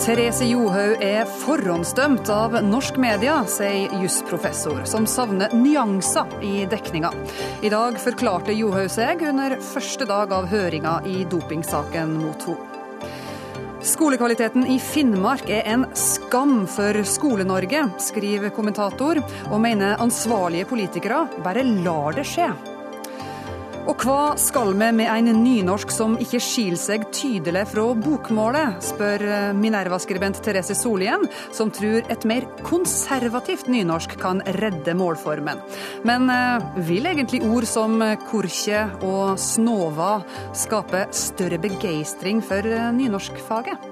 Therese Johaug er forhåndsdømt av norsk media, sier jusprofessor, som savner nyanser i dekninga. I dag forklarte Johaug seg under første dag av høringa i dopingsaken mot henne. Skolekvaliteten i Finnmark er en skam for Skole-Norge, skriver kommentator, og mener ansvarlige politikere bare lar det skje. Og hva skal vi med en nynorsk som ikke skiller seg tydelig fra bokmålet, spør Minerva-skribent Therese Solien, som tror et mer konservativt nynorsk kan redde målformen. Men vil egentlig ord som korkje og snova skape større begeistring for nynorskfaget?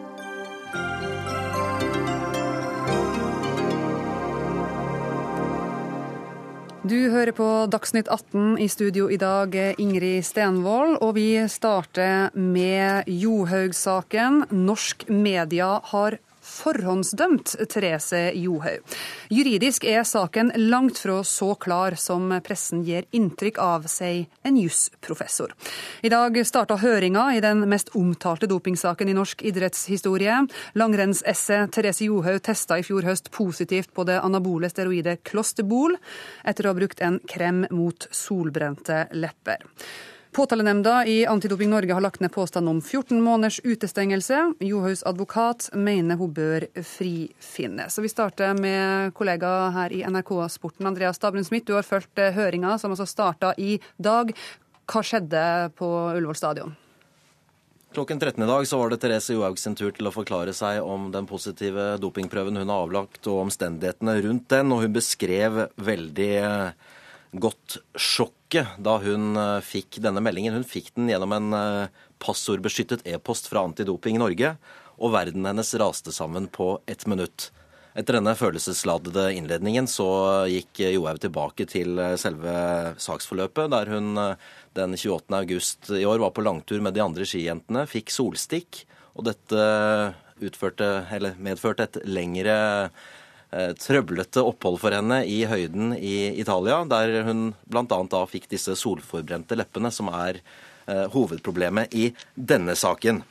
Du hører på Dagsnytt 18 i studio i dag, Ingrid Stenvold. Og vi starter med Johaug-saken. Norsk media har forhåndsdømt Therese Johaug. Juridisk er saken langt fra så klar som pressen gir inntrykk av, sier en jusprofessor. I dag starta høringa i den mest omtalte dopingsaken i norsk idrettshistorie. Langrennsesset Therese Johaug testa i fjor høst positivt på det anabole steroidet Klosterbol, etter å ha brukt en krem mot solbrente lepper. Påtalenemnda i Antidoping Norge har lagt ned påstand om 14 måneders utestengelse. Johaugs advokat mener hun bør frifinnes. Så vi starter med kollega her i NRK Sporten, Andreas Stabrun Smith. Du har fulgt høringa som altså starta i dag. Hva skjedde på Ullevål stadion? Klokken 13 i dag så var det Therese Johaug sin tur til å forklare seg om den positive dopingprøven hun har avlagt, og omstendighetene rundt den. Og hun beskrev veldig godt sjokket da hun fikk denne meldingen. Hun fikk den gjennom en passordbeskyttet e-post fra Antidoping Norge, og verden hennes raste sammen på ett minutt. Etter denne følelsesladede innledningen så gikk Johaug tilbake til selve saksforløpet, der hun den 28. august i år var på langtur med de andre skijentene, fikk solstikk, og dette utførte, medførte et lengre trøblete opphold for henne i høyden i Italia, der hun bl.a. da fikk disse solforbrente leppene, som er hovedproblemet i denne saken.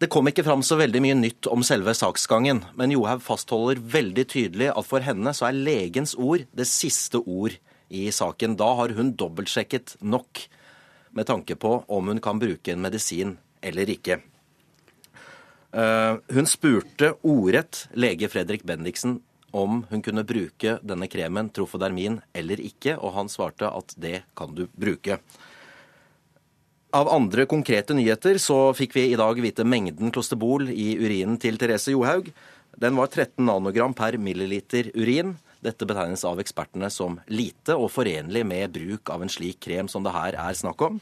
Det kom ikke fram så veldig mye nytt om selve saksgangen, men Johaug fastholder veldig tydelig at for henne så er legens ord det siste ord i saken. Da har hun dobbeltsjekket nok med tanke på om hun kan bruke en medisin eller ikke. Hun spurte ordrett lege Fredrik Bendiksen om hun kunne bruke denne kremen Trofodermin eller ikke, og han svarte at det kan du bruke. Av andre konkrete nyheter så fikk vi i dag vite mengden klosterbol i urinen til Therese Johaug. Den var 13 nanogram per milliliter urin. Dette betegnes av ekspertene som lite og forenlig med bruk av en slik krem som det her er snakk om.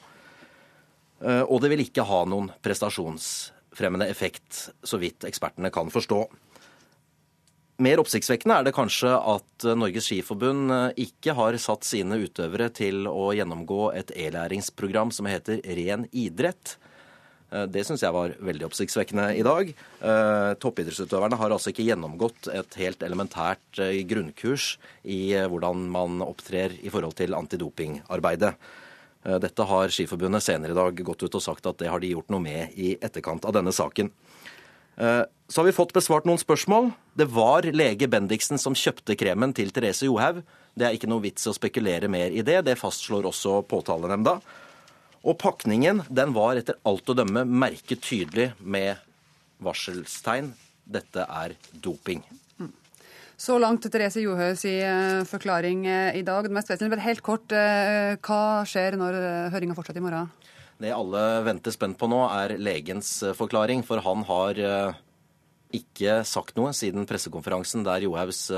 Og det vil ikke ha noen prestasjonsfremmende effekt, så vidt ekspertene kan forstå. Mer oppsiktsvekkende er det kanskje at Norges Skiforbund ikke har satt sine utøvere til å gjennomgå et e-læringsprogram som heter Ren idrett. Det syns jeg var veldig oppsiktsvekkende i dag. Toppidrettsutøverne har altså ikke gjennomgått et helt elementært grunnkurs i hvordan man opptrer i forhold til antidopingarbeidet. Dette har Skiforbundet senere i dag gått ut og sagt at det har de gjort noe med i etterkant av denne saken. Så har vi fått besvart noen spørsmål. Det var lege Bendiksen som kjøpte kremen til Therese Johaug. Det er ikke noe vits å spekulere mer i det. Det fastslår også påtalenemnda. Og pakningen den var etter alt å dømme merket tydelig med varselstegn. Dette er doping. Så langt Therese Johaugs forklaring i dag. Det mest vesentlige, helt kort, hva skjer når høringa fortsetter i morgen? Det alle venter spent på nå, er legens forklaring. For han har ikke sagt noe siden pressekonferansen der Johaugs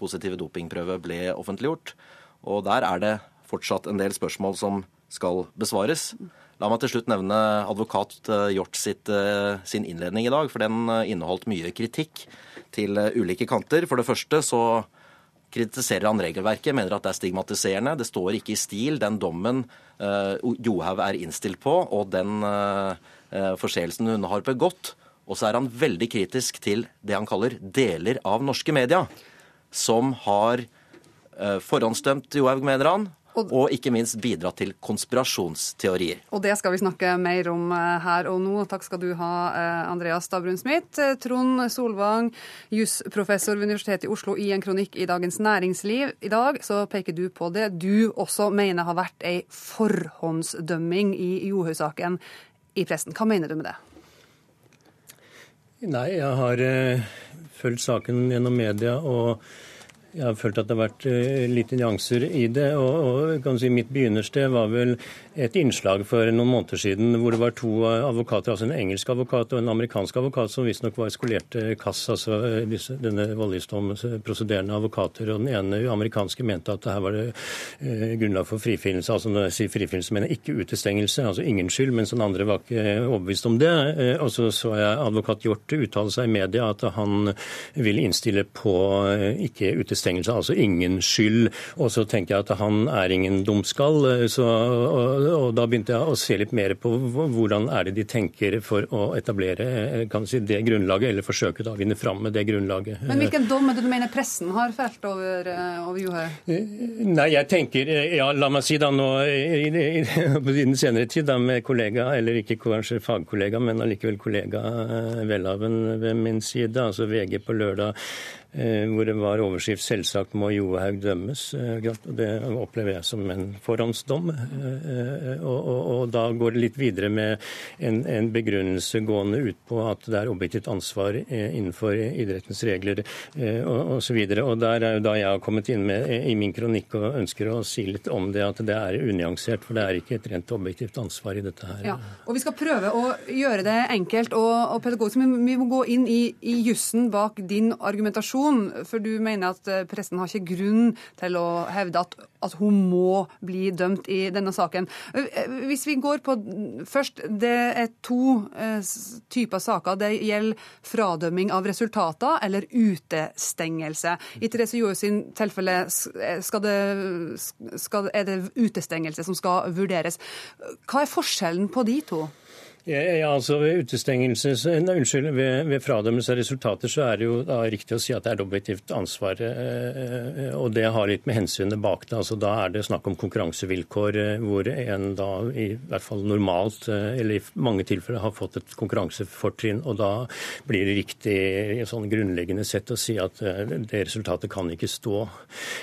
positive dopingprøve ble offentliggjort. Og der er det fortsatt en del spørsmål som skal besvares. La meg til slutt nevne advokat Hjort sitt, sin innledning i dag, for den inneholdt mye kritikk til ulike kanter. For det første så kritiserer han regelverket, mener at det er stigmatiserende. Det står ikke i stil den dommen Johaug er innstilt på, og den forseelsen hun har begått. Og så er han veldig kritisk til det han kaller deler av norske media, som har forhåndsdømt Johaug, mener han. Og, og ikke minst bidra til konspirasjonsteorier. Og det skal vi snakke mer om her og nå. Takk skal du ha, Andreas Stabrun Smith. Trond Solvang, jusprofessor ved Universitetet i Oslo, i en kronikk i Dagens Næringsliv i dag, så peker du på det du også mener har vært ei forhåndsdømming i Johaug-saken i pressen. Hva mener du med det? Nei, jeg har uh, fulgt saken gjennom media. og jeg har følt at det har vært uh, litt nyanser i det. og, og si, Mitt begynnersted var vel et innslag for noen måneder siden hvor det var to advokater, altså en engelsk advokat og en amerikansk advokat, som visstnok var skolerte kass, altså eh, denne voldgiftsdomsprosederende advokater. og Den ene amerikanske mente at her var det uh, grunnlag for frifinnelse. altså Når jeg sier frifinnelse, mener jeg ikke utestengelse, altså ingen skyld, mens den andre var ikke overbevist om det. Og så så jeg advokat Hjort uttale seg i media at han vil innstille på ikke utestengelse, altså ingen skyld. Og så tenker jeg at han er ingen dumskall. så og, og da begynte jeg å se litt mer på hvordan er det de tenker for å etablere eh, si, det grunnlaget, eller forsøke å vinne fram med det grunnlaget. Men Hvilken dom er det du mener pressen har felt over, eh, over Johaug? Eh, nei, jeg tenker, ja, La meg si da nå i, i, i den senere tid da med kollega, eller ikke kanskje fagkollega, men allikevel kollega Welhaven ved min side, altså VG på lørdag hvor det var overskrift 'Selvsagt må Johaug dømmes'. og det opplever jeg som en forhåndsdom. Eh, og, og, og da går det litt videre med en, en, begrunnelse gående ut på at det er objektivt ansvar innenfor idrettens regler og osv. Og, og der er jo da jeg har kommet inn med i min kronikk og ønsker å si litt om det, at det er unyansert. For det er ikke et rent objektivt ansvar i dette her. Ja, og Vi skal prøve å gjøre det enkelt og, og pedagogisk, men vi må gå inn i, i jussen bak din argumentasjon konklusjon, for du mener at eh, pressen har ikke grunn til å hevde at, at hun må bli dømt i denne saken. Eh, hvis vi går på først, Det er to eh, typer saker. Det gjelder fradømming av resultater eller utestengelse. I Therese Johaug sin tilfelle skal det, skal, er det utestengelse som skal vurderes. Hva er forskjellen på de to? Ja, altså Ved utestengelse, nei, unnskyld, ved, ved fradømmelse av resultater så er det jo da riktig å si at det er et objektivt ansvar. Eh, og det har litt med hensynet bak det. altså Da er det snakk om konkurransevilkår eh, hvor en da i hvert fall normalt, eh, eller i mange tilfeller, har fått et konkurransefortrinn. Og da blir det riktig sånn grunnleggende sett å si at det resultatet kan ikke stå.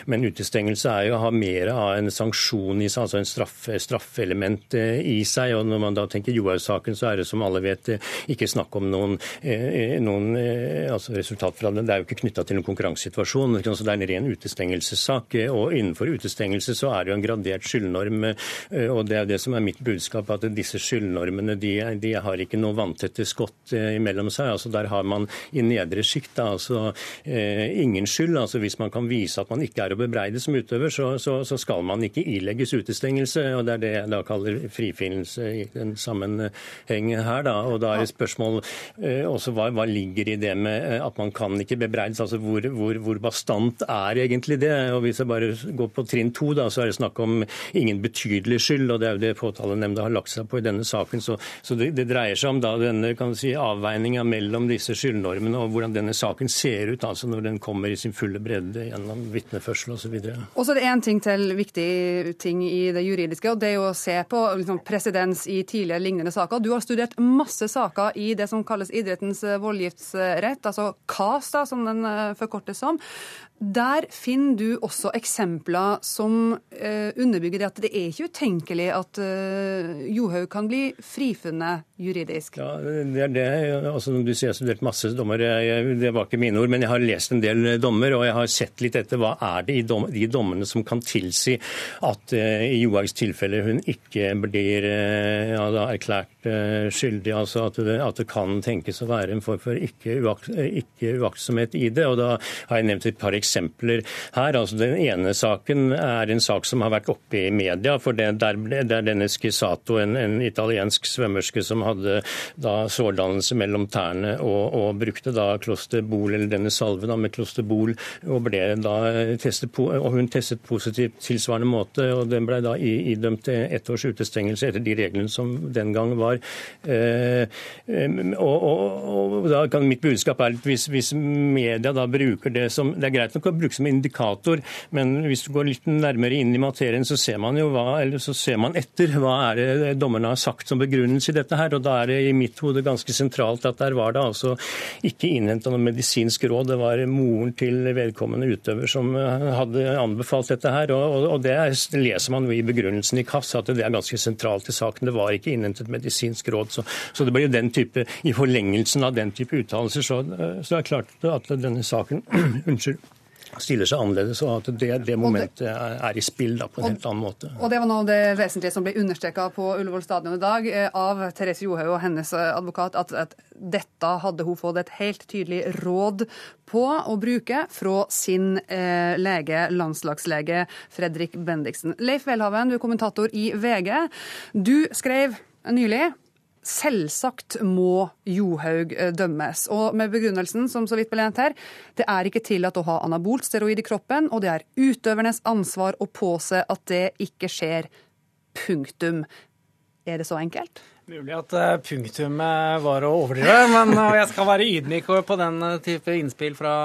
Men utestengelse er jo å ha mer av en sanksjon i seg, altså en straffe, straffeelement i seg. Og når man da tenker Johaug-saken så er det som alle vet ikke snakk om noen, eh, noen eh, altså resultat fra det. Det er jo ikke knytta til noen konkurransesituasjon. Så det er en ren utestengelsessak. Og innenfor utestengelse så er det jo en gradert skyldnorm. Eh, og det er det som er mitt budskap, at disse skyldnormene de, de har ikke noe vanntette skott imellom seg. altså Der har man i nedre sjikt altså ingen skyld. altså Hvis man kan vise at man ikke er å bebreide som utøver, så, så, så skal man ikke ilegges utestengelse. og Det er det jeg da kaller frifinnelse i den henger her. Da. Og da er det spørsmål eh, også hva, hva, ligger i det med eh, at man kan ikke bebreides. Altså hvor, hvor, hvor, bastant er egentlig det? Og Hvis jeg bare går på trinn to, da, så er det snakk om ingen betydelig skyld. og Det er jo det påtalenemnda har lagt seg på i denne saken. Så, så det, det, dreier seg om da denne kan si, avveininga mellom disse skyldnormene og hvordan denne saken ser ut altså når den kommer i sin fulle bredde gjennom vitneførsel osv. Og så er det én ting til viktig ting i det juridiske, og det er jo å se på liksom, presedens i tidligere lignende saker. Du har studert masse saker i det som kalles idrettens eh, voldgiftsrett, altså KAS, da, som den eh, forkortes som. Der finner du også eksempler som eh, underbygger det at det er ikke utenkelig at eh, Johaug kan bli frifunnet juridisk. Ja, det er det. Altså, du sier jeg har studert masse dommer. Jeg, det var ikke mine ord, men jeg har lest en del dommer, og jeg har sett litt etter hva er det i dom, de dommene som kan tilsi at eh, i Johaugs tilfelle hun ikke blir eh, ja, erklært eh, skyldig. Altså at det, at det, kan tenkes å være en form for ikke-uaktsomhet ikke i det. og Da har jeg nevnt et par eksempler eksempler her. Altså, den ene saken er en sak som har vært oppe i media. for Det, der det er denne Schisato, en, en, italiensk svømmerske som hadde da sårdannelse mellom tærne og, og brukte da klosterbol, eller denne salven da, med klosterbol, og ble da testet, på, og hun testet positivt tilsvarende måte. og Den ble da idømt ett års utestengelse etter de reglene som den gang var. Eh, og, og, og da kan Mitt budskap er at hvis, hvis media da bruker det som Det er greit nok å bruke som indikator, men hvis du går litt nærmere inn i materien, så ser man jo hva, eller så ser man etter hva er det dommerne har sagt som begrunnelse i dette her. Og da er det i mitt hode ganske sentralt at der var det altså ikke innhenta noe medisinsk råd. Det var moren til vedkommende utøver som hadde anbefalt dette her. Og, og det leser man jo i begrunnelsen i KAS, at det er ganske sentralt i saken. Det var ikke innhentet medisinsk råd. Så, så det blir jo den type, i forlengelsen av den type uttalelser, så, så er det klart at denne saken Unnskyld stiller seg annerledes, og at det, det momentet er i spill da, på en og, helt annen måte. Og Det var noe av det vesentlige som ble understreka på Ullevål stadion i dag eh, av Therese Johaug og hennes eh, advokat, at, at, dette hadde hun fått et helt tydelig råd på å bruke fra sin eh, lege, landslagslege Fredrik Bendiksen. Leif Welhaven, du er kommentator i VG. Du skrev nylig Selvsagt må Johaug eh, dømmes. Og med begrunnelsen, som så vidt ble nevnt her, det er ikke tillatt å ha anabolt steroid i kroppen, og det er utøvernes ansvar å påse at det ikke skjer. Punktum. Er det så enkelt? Mulig at eh, punktumet var å overdrive, men jeg skal være ydmyk på den eh, type innspill fra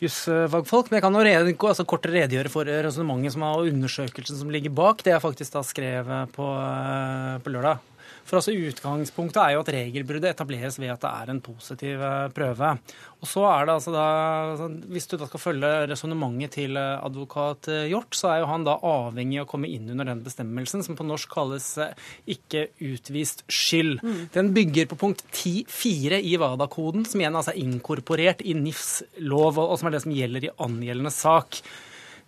jusfagfolk. Men jeg kan jo rede, altså, kort redegjøre for resonnementet og undersøkelsen som ligger bak det jeg faktisk da skrev på, på lørdag. For altså Utgangspunktet er jo at regelbruddet etableres ved at det er en positiv eh, prøve. Og så er det altså da, altså, Hvis du da skal følge resonnementet til eh, advokat eh, Hjort, så er jo han da avhengig av å komme inn under den bestemmelsen som på norsk kalles ikke utvist skyld. Mm. Den bygger på punkt 10-4 i WADA-koden, som igjen altså er inkorporert i NIFs lov, og som er det som gjelder i angjeldende sak.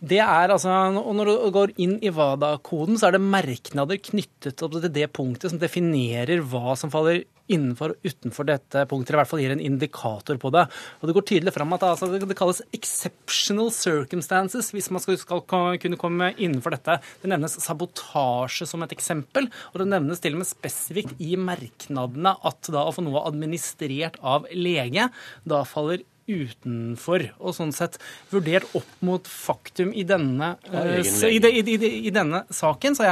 Det er altså, og Når du går inn i WADA-koden, så er det merknader knyttet til det punktet som definerer hva som faller innenfor og utenfor dette punktet, i hvert fall gir en indikator på det. Og Det går tydelig fram at altså, det kalles 'exceptional circumstances' hvis man skal, kunne komme innenfor dette. Det nevnes sabotasje som et eksempel, og det nevnes til og med spesifikt i merknadene at da å få noe administrert av lege da faller utenfor, og sånn sett vurdert opp mot faktum i denne, uh, i, de, i, de, i denne saken, så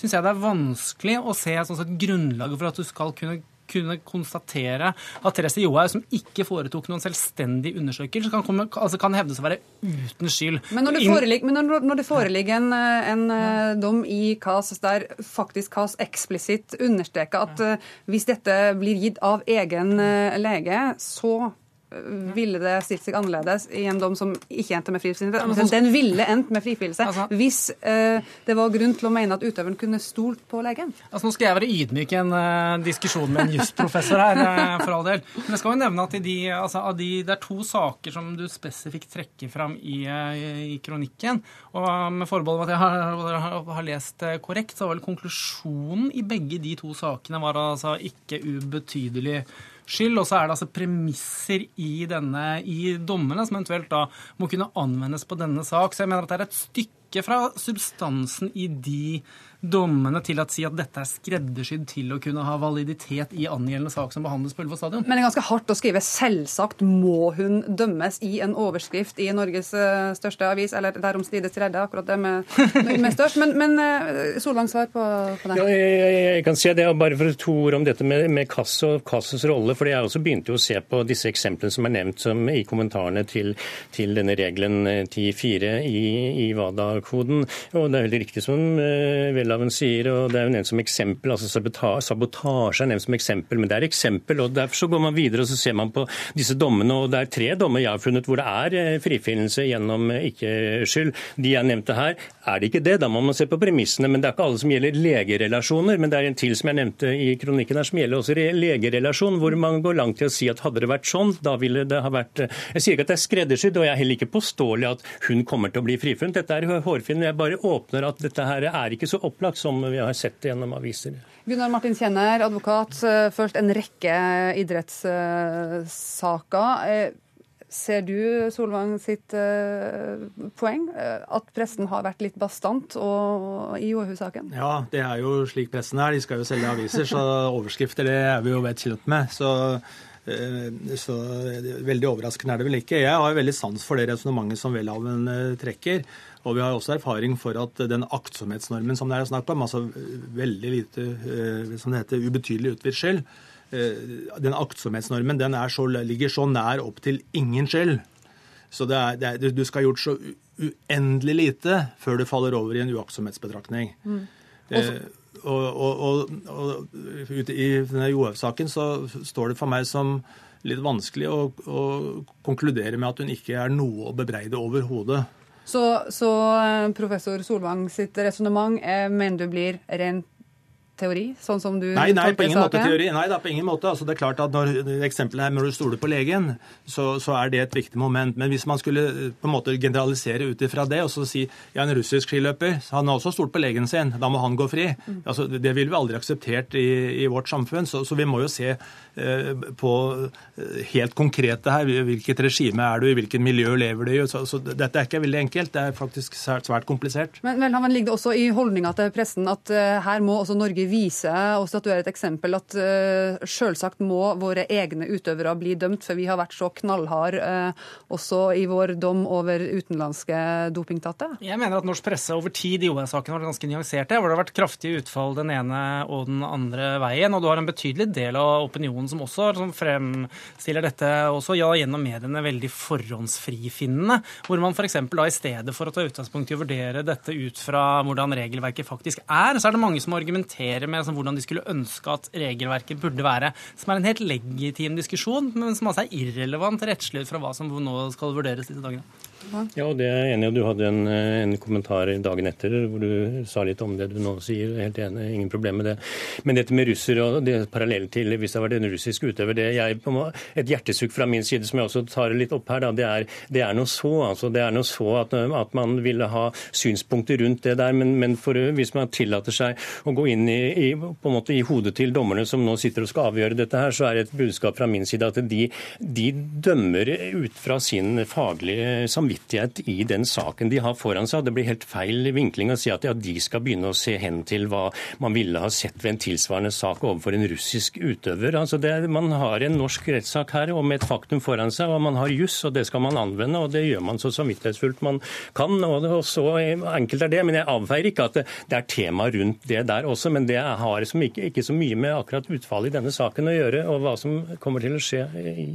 syns jeg det er vanskelig å se sånn sett, grunnlaget for at du skal kunne kunne konstatere at Therese Johaug, som ikke foretok noen selvstendig undersøkelse, kan, komme, altså kan hevdes å være uten skyld. Men når det foreligger, men når, når det foreligger en, en ja. dom i KAS der faktisk KAS eksplisitt understreker at uh, hvis dette blir gitt av egen uh, lege, så ville det stilt seg annerledes i en dom som ikke endte med frifinnelse. Altså, den ville endt med frifinnelse altså, hvis eh, det var grunn til å mene at utøveren kunne stolt på legen. Altså, nå skal jeg være ydmyk i en uh, diskusjon med en jusprofessor her, for all del. Men jeg skal jo nevne at de, altså, de, det er to saker som du spesifikt trekker fram i, i kronikken. Og med forbehold om at jeg har, har, har, lest korrekt, så var vel konklusjonen i begge de to sakene var altså ikke ubetydelig skyld. Og så er det altså premisser i, denne, i dommene som eventuelt da må kunne anvendes på denne sak. Så jeg mener at det er et stykke fra substansen i de dommene til å si at dette er skreddersydd til å kunne ha validitet i angjeldende sak som behandles på Ullevål stadion. Men det er ganske hardt å skrive 'selvsagt må hun dømmes' i en overskrift i Norges eh, største avis, eller derom strides redde, akkurat det med, med størst. Men, men eh, Solvang, svar på, på det. Ja, jeg, jeg, kan si det, bare for to ord om dette med, med Kass og Kasses rolle. for Jeg også begynte å se på disse eksemplene som er nevnt som, i kommentarene til, til denne regelen 10-4 eh, i, i WADA-koden. Og det er veldig riktig som vel Grunnloven sier, og det er jo nevnt som eksempel, altså Sabotasje er nevnt som eksempel, men det er eksempel. og Derfor så går man videre og så ser man på disse dommene. og Det er tre dommer jeg har funnet hvor det er eh, frifinnelse gjennom eh, ikke-skyld. De jeg nevnte her, er det ikke det. Da må man se på premissene. Men det er ikke alle som gjelder legerelasjoner. Men det er en til som jeg nevnte i kronikken her, som gjelder også legerelasjon, hvor man går langt til å si at hadde det vært sånn, da ville det ha vært eh, Jeg sier ikke at det er skreddersydd, og jeg er heller ikke påståelig at hun kommer til å bli frifunnet. Dette er hårfin. Jeg bare åpner at dette her er ikke så opp opplagt, som vi har sett gjennom aviser. Gunnar Martin Kjenner, advokat. Eh, først en rekke idrettssaker. Eh, ser du Solvang sitt eh, poeng, at pressen har vært litt bastant i Åhus-saken? Ja, det er jo slik pressen er. De skal jo selge aviser, så overskrifter det er vi jo vel kjent med. Så så veldig overraskende er det vel ikke. Jeg har veldig sans for det resonnementet som Welhaven trekker. Og vi har også erfaring for at den aktsomhetsnormen som det er snakk om, altså veldig lite eh, som det heter, ubetydelig utvidet skyld, eh, den aktsomhetsnormen den så, ligger så nær opp til ingen skyld. Så det er, det er, du skal ha gjort så uendelig lite før du faller over i en uaktsomhetsbetraktning. Mm. Eh, og, og, og, og i denne Johaug-saken så står det for meg som litt vanskelig å, å, konkludere med at hun ikke er noe å bebreide overhodet. Så, så eh, professor Solvang sitt resonnement mener du blir rent teori, sånn som du Nei, nei på ingen måte teori. Nei, det er på ingen måte. Altså, det er klart at når eksempelet her når du stoler på legen, så, så, er det et viktig moment. Men hvis man skulle eh, på en måte generalisere ut ifra det og så si ja, en russisk skiløper han har også stolt på legen sin, da må han gå fri. Mm. Altså, det ville vi aldri akseptert i, i vårt samfunn. Så, så, vi må jo se eh, på eh, helt konkrete her. Hvilket regime er du i, hvilket miljø lever du i? Så, så, dette er ikke veldig enkelt. Det er faktisk svært, svært komplisert. Men, men ligger det også i holdninga til pressen at uh, her må også Norge vise og statuere et eksempel at uh, selvsagt må våre egne utøvere bli dømt, for vi har vært så knallhard uh, også i vår dom over utenlandske dopingtatte? Jeg mener at norsk presse over tid i OL-saken har vært ganske nyansert, hvor det har vært kraftige utfall den ene og den andre veien. Og du har en betydelig del av opinionen som også som fremstiller dette også ja, gjennom mediene veldig forhåndsfrifinnende, hvor man f.eks. da i stedet for å ta utgangspunkt i å vurdere dette ut fra hvordan regelverket faktisk er, så er det mange som argumenterer med altså, hvordan de skulle ønske at regelverket burde være. Som er en helt legitim diskusjon, men som altså er irrelevant rettslig ut fra hva som nå skal vurderes disse dagene. Ja, og det er jeg enig i. Du hadde en, en, kommentar dagen etter hvor du sa litt om det du nå sier. Helt enig, ingen problem med det. Men dette med russere og det parallelt til hvis det har vært en russisk utøver, det jeg, et hjertesukk fra min side som jeg også tar litt opp her, da, det, er, det er noe så. altså Det er noe så at, at man ville ha synspunkter rundt det der. Men, men for, hvis man tillater seg å gå inn i, i, på en måte i hodet til dommerne som nå sitter og skal avgjøre dette her, så er det et budskap fra min side at de, de dømmer ut fra sin faglige samvittighet samvittighet i den saken de har foran seg. Det blir helt feil vinkling å si at ja, de skal begynne å se hen til hva man ville ha sett ved en tilsvarende sak overfor en russisk utøver. Altså det, man har en norsk rettssak her og med et faktum foran seg, og man har juss, og det skal man anvende. og Det gjør man så samvittighetsfullt man kan. og, og Så enkelt er det. Men jeg avfeier ikke at det, det er tema rundt det der også. Men det har som ikke, ikke, så mye med akkurat utfallet i denne saken å gjøre, og hva som kommer til å skje. I,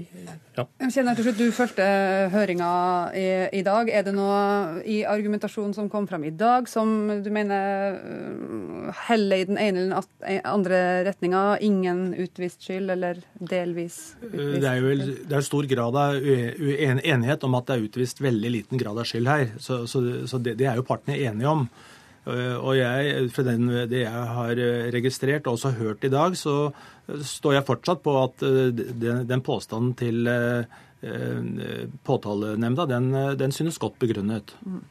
ja. Jeg kjenner til slutt, Du fulgte høringa i, i dag. Er det noe i argumentasjonen som kom fram i dag som du mener øh, heller i den ene eller den andre retninga? Ingen utvist skyld, eller delvis utvist? Det er jo det er stor grad av enighet om at det er utvist veldig liten grad av skyld her. Så, så, så det, det er jo partene enige om. Og jeg, fra den, det jeg har registrert og også hørt i dag, så står jeg fortsatt på at den, den påstanden til Eh, påtalenemnda, den, den synes godt begrunnet. Mm.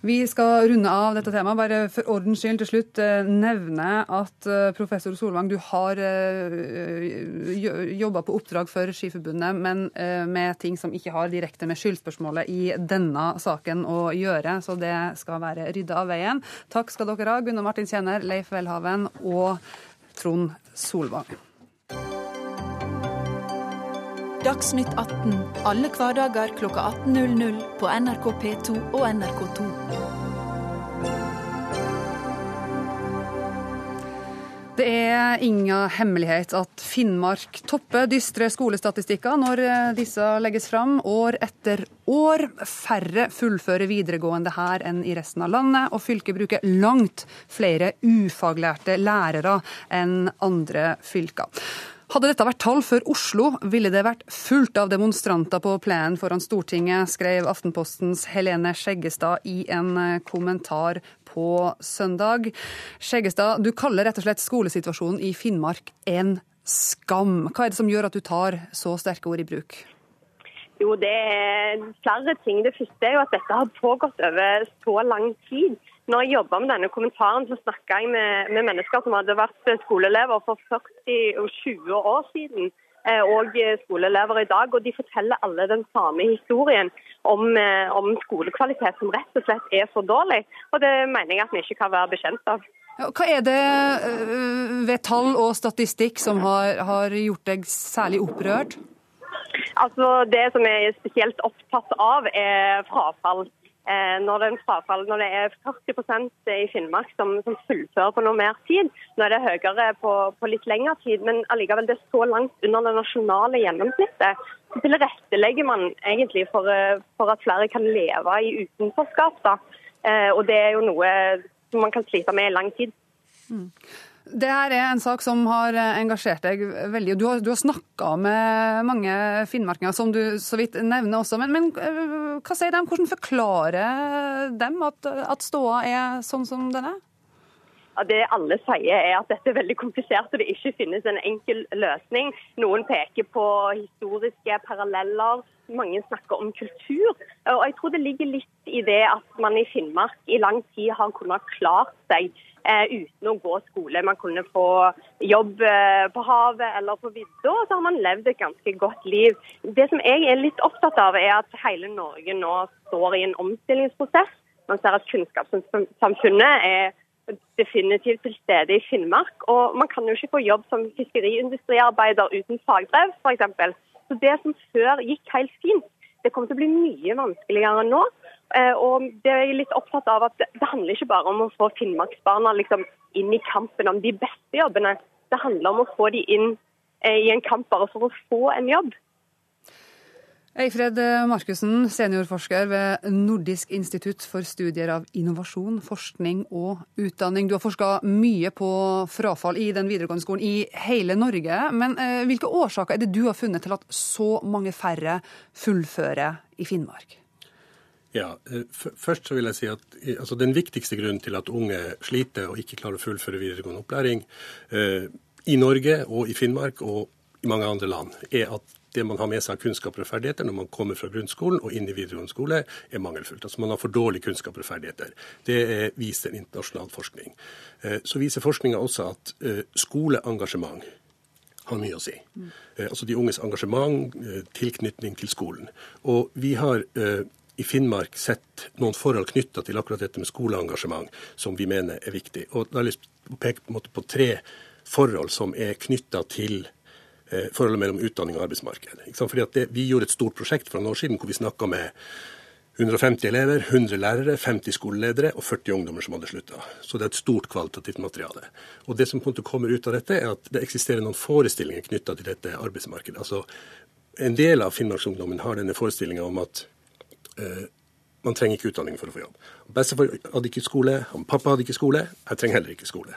Vi skal runde av dette temaet. Bare for ordens skyld til slutt eh, nevne at eh, professor Solvang, du har jobba på oppdrag for Skiforbundet, men med ting som ikke har direkte med skyldspørsmålet i denne saken å gjøre. Så det skal være rydda av veien. Takk skal dere ha, Gunnar Martin Kjenner, Leif Welhaven og Trond Solvang. Dagsnytt 18 alle hverdager kl 18.00 på NRK P2 og NRK2. Det er ingen hemmelighet at Finnmark topper dystre skolestatistikker når disse legges fram år etter år. Færre fullfører videregående her enn i resten av landet, og fylket bruker langt flere ufaglærte lærere enn andre fylker. Hadde dette vært tall for Oslo, ville det vært fullt av demonstranter på plenen foran Stortinget, skrev Aftenpostens Helene Skjeggestad i en eh, kommentar på søndag. Skjeggestad, du kaller rett og slett skolesituasjonen i Finnmark en skam. Hva er det som gjør at du tar så sterke ord i bruk? Jo, det er flere ting. Det første er jo at dette har pågått over så lang tid. Når jeg jobba med denne kommentaren, så snakka jeg med, med, mennesker som hadde vært skoleelever for 40 og 20 år siden, eh, og skoleelever i dag. Og de forteller alle den samme historien om, eh, om skolekvalitet som rett og slett er for dårlig. Og det mener jeg at vi ikke kan være bekjent av. Hva er det eh, ved tall og statistikk som har, har gjort deg særlig opprørt? Altså, Det som jeg er spesielt opptatt av, er frafall når, det er frafall, når det er 40% i Finnmark som, som fullfører på noe mer tid. Nå er det høyere på, på litt lengre tid, men allikevel det er så langt under det nasjonale gjennomsnittet. Så tilrettelegger man egentlig for, eh, for, at flere kan leve i utenforskap. Da. Eh, og det er jo noe man kan slite med i lang tid. Mm. Det her er en sak som har engasjert deg veldig. Du har, du har snakka med mange finnmarkinger, som du så vidt nevner også. Men, men øh, hva sier de? Hvordan forklarer dem at, at ståa er sånn som den er? Det alle sier er at dette er veldig komplisert og det ikke finnes en enkel løsning. Noen peker på historiske paralleller. Mange snakker om kultur. Og jeg tror det ligger litt i det at man i Finnmark i lang tid har kunnet klart seg eh, uten å gå skole. Man kunne få jobb eh, på havet eller på vidda, og så har man levd et ganske godt liv. Det som jeg er litt opptatt av, er at hele Norge nå står i en omstillingsprosess. Man ser at kunnskapssamfunnet er definitivt til stede i Finnmark. Og man kan jo ikke få jobb som fiskeriindustriarbeider uten fagbrev, f.eks. Så det som før gikk helt fint, det kommer til å bli mye vanskeligere nå. Eh, og det er jeg litt opptatt av at det handler ikke bare om å få Finnmarksbarna liksom inn i kampen om de beste jobbene. Det handler om å få de inn eh, i en kamp bare for å få en jobb. Eifred Markussen, seniorforsker ved Nordisk institutt for studier av innovasjon, forskning og utdanning. Du har forska mye på frafall i den videregående skolen i hele Norge. Men eh, hvilke årsaker er det du har funnet til at så mange færre fullfører i Finnmark? Ja, eh, Først så vil jeg si at altså, Den viktigste grunnen til at unge sliter og ikke klarer å fullføre videregående opplæring eh, i Norge og i Finnmark og i mange andre land, er at det man har med seg av kunnskaper og ferdigheter når man kommer fra grunnskolen og inn i videregående skole, er mangelfullt. Altså Man har for dårlige kunnskaper og ferdigheter. Det viser internasjonal forskning. Eh, så viser forskninga også at eh, skoleengasjement har mye å si. Mm. Altså de unges engasjement, tilknytning til skolen. Og vi har i Finnmark sett noen forhold knytta til akkurat dette med skoleengasjement som vi mener er viktig. Og da har jeg lyst til å peke på, tre forhold som er knytta til eh, forholdet mellom utdanning og arbeidsmarked. Fordi det, Vi gjorde et stort prosjekt for noen år siden hvor vi snakka med 150 elever, 100 lærere, 50 skoleledere og 40 ungdommer som hadde slutta. Så det er et stort kvalitativt materiale. Og Det som kommer ut av dette, er at det eksisterer noen forestillinger knytta til dette arbeidsmarkedet. Altså, En del av finnmarksungdommen har denne forestillinga om at Eh, man trenger ikke utdanning for å få jobb. Bestefar hadde ikke skole, pappa hadde ikke skole, jeg trenger heller ikke skole.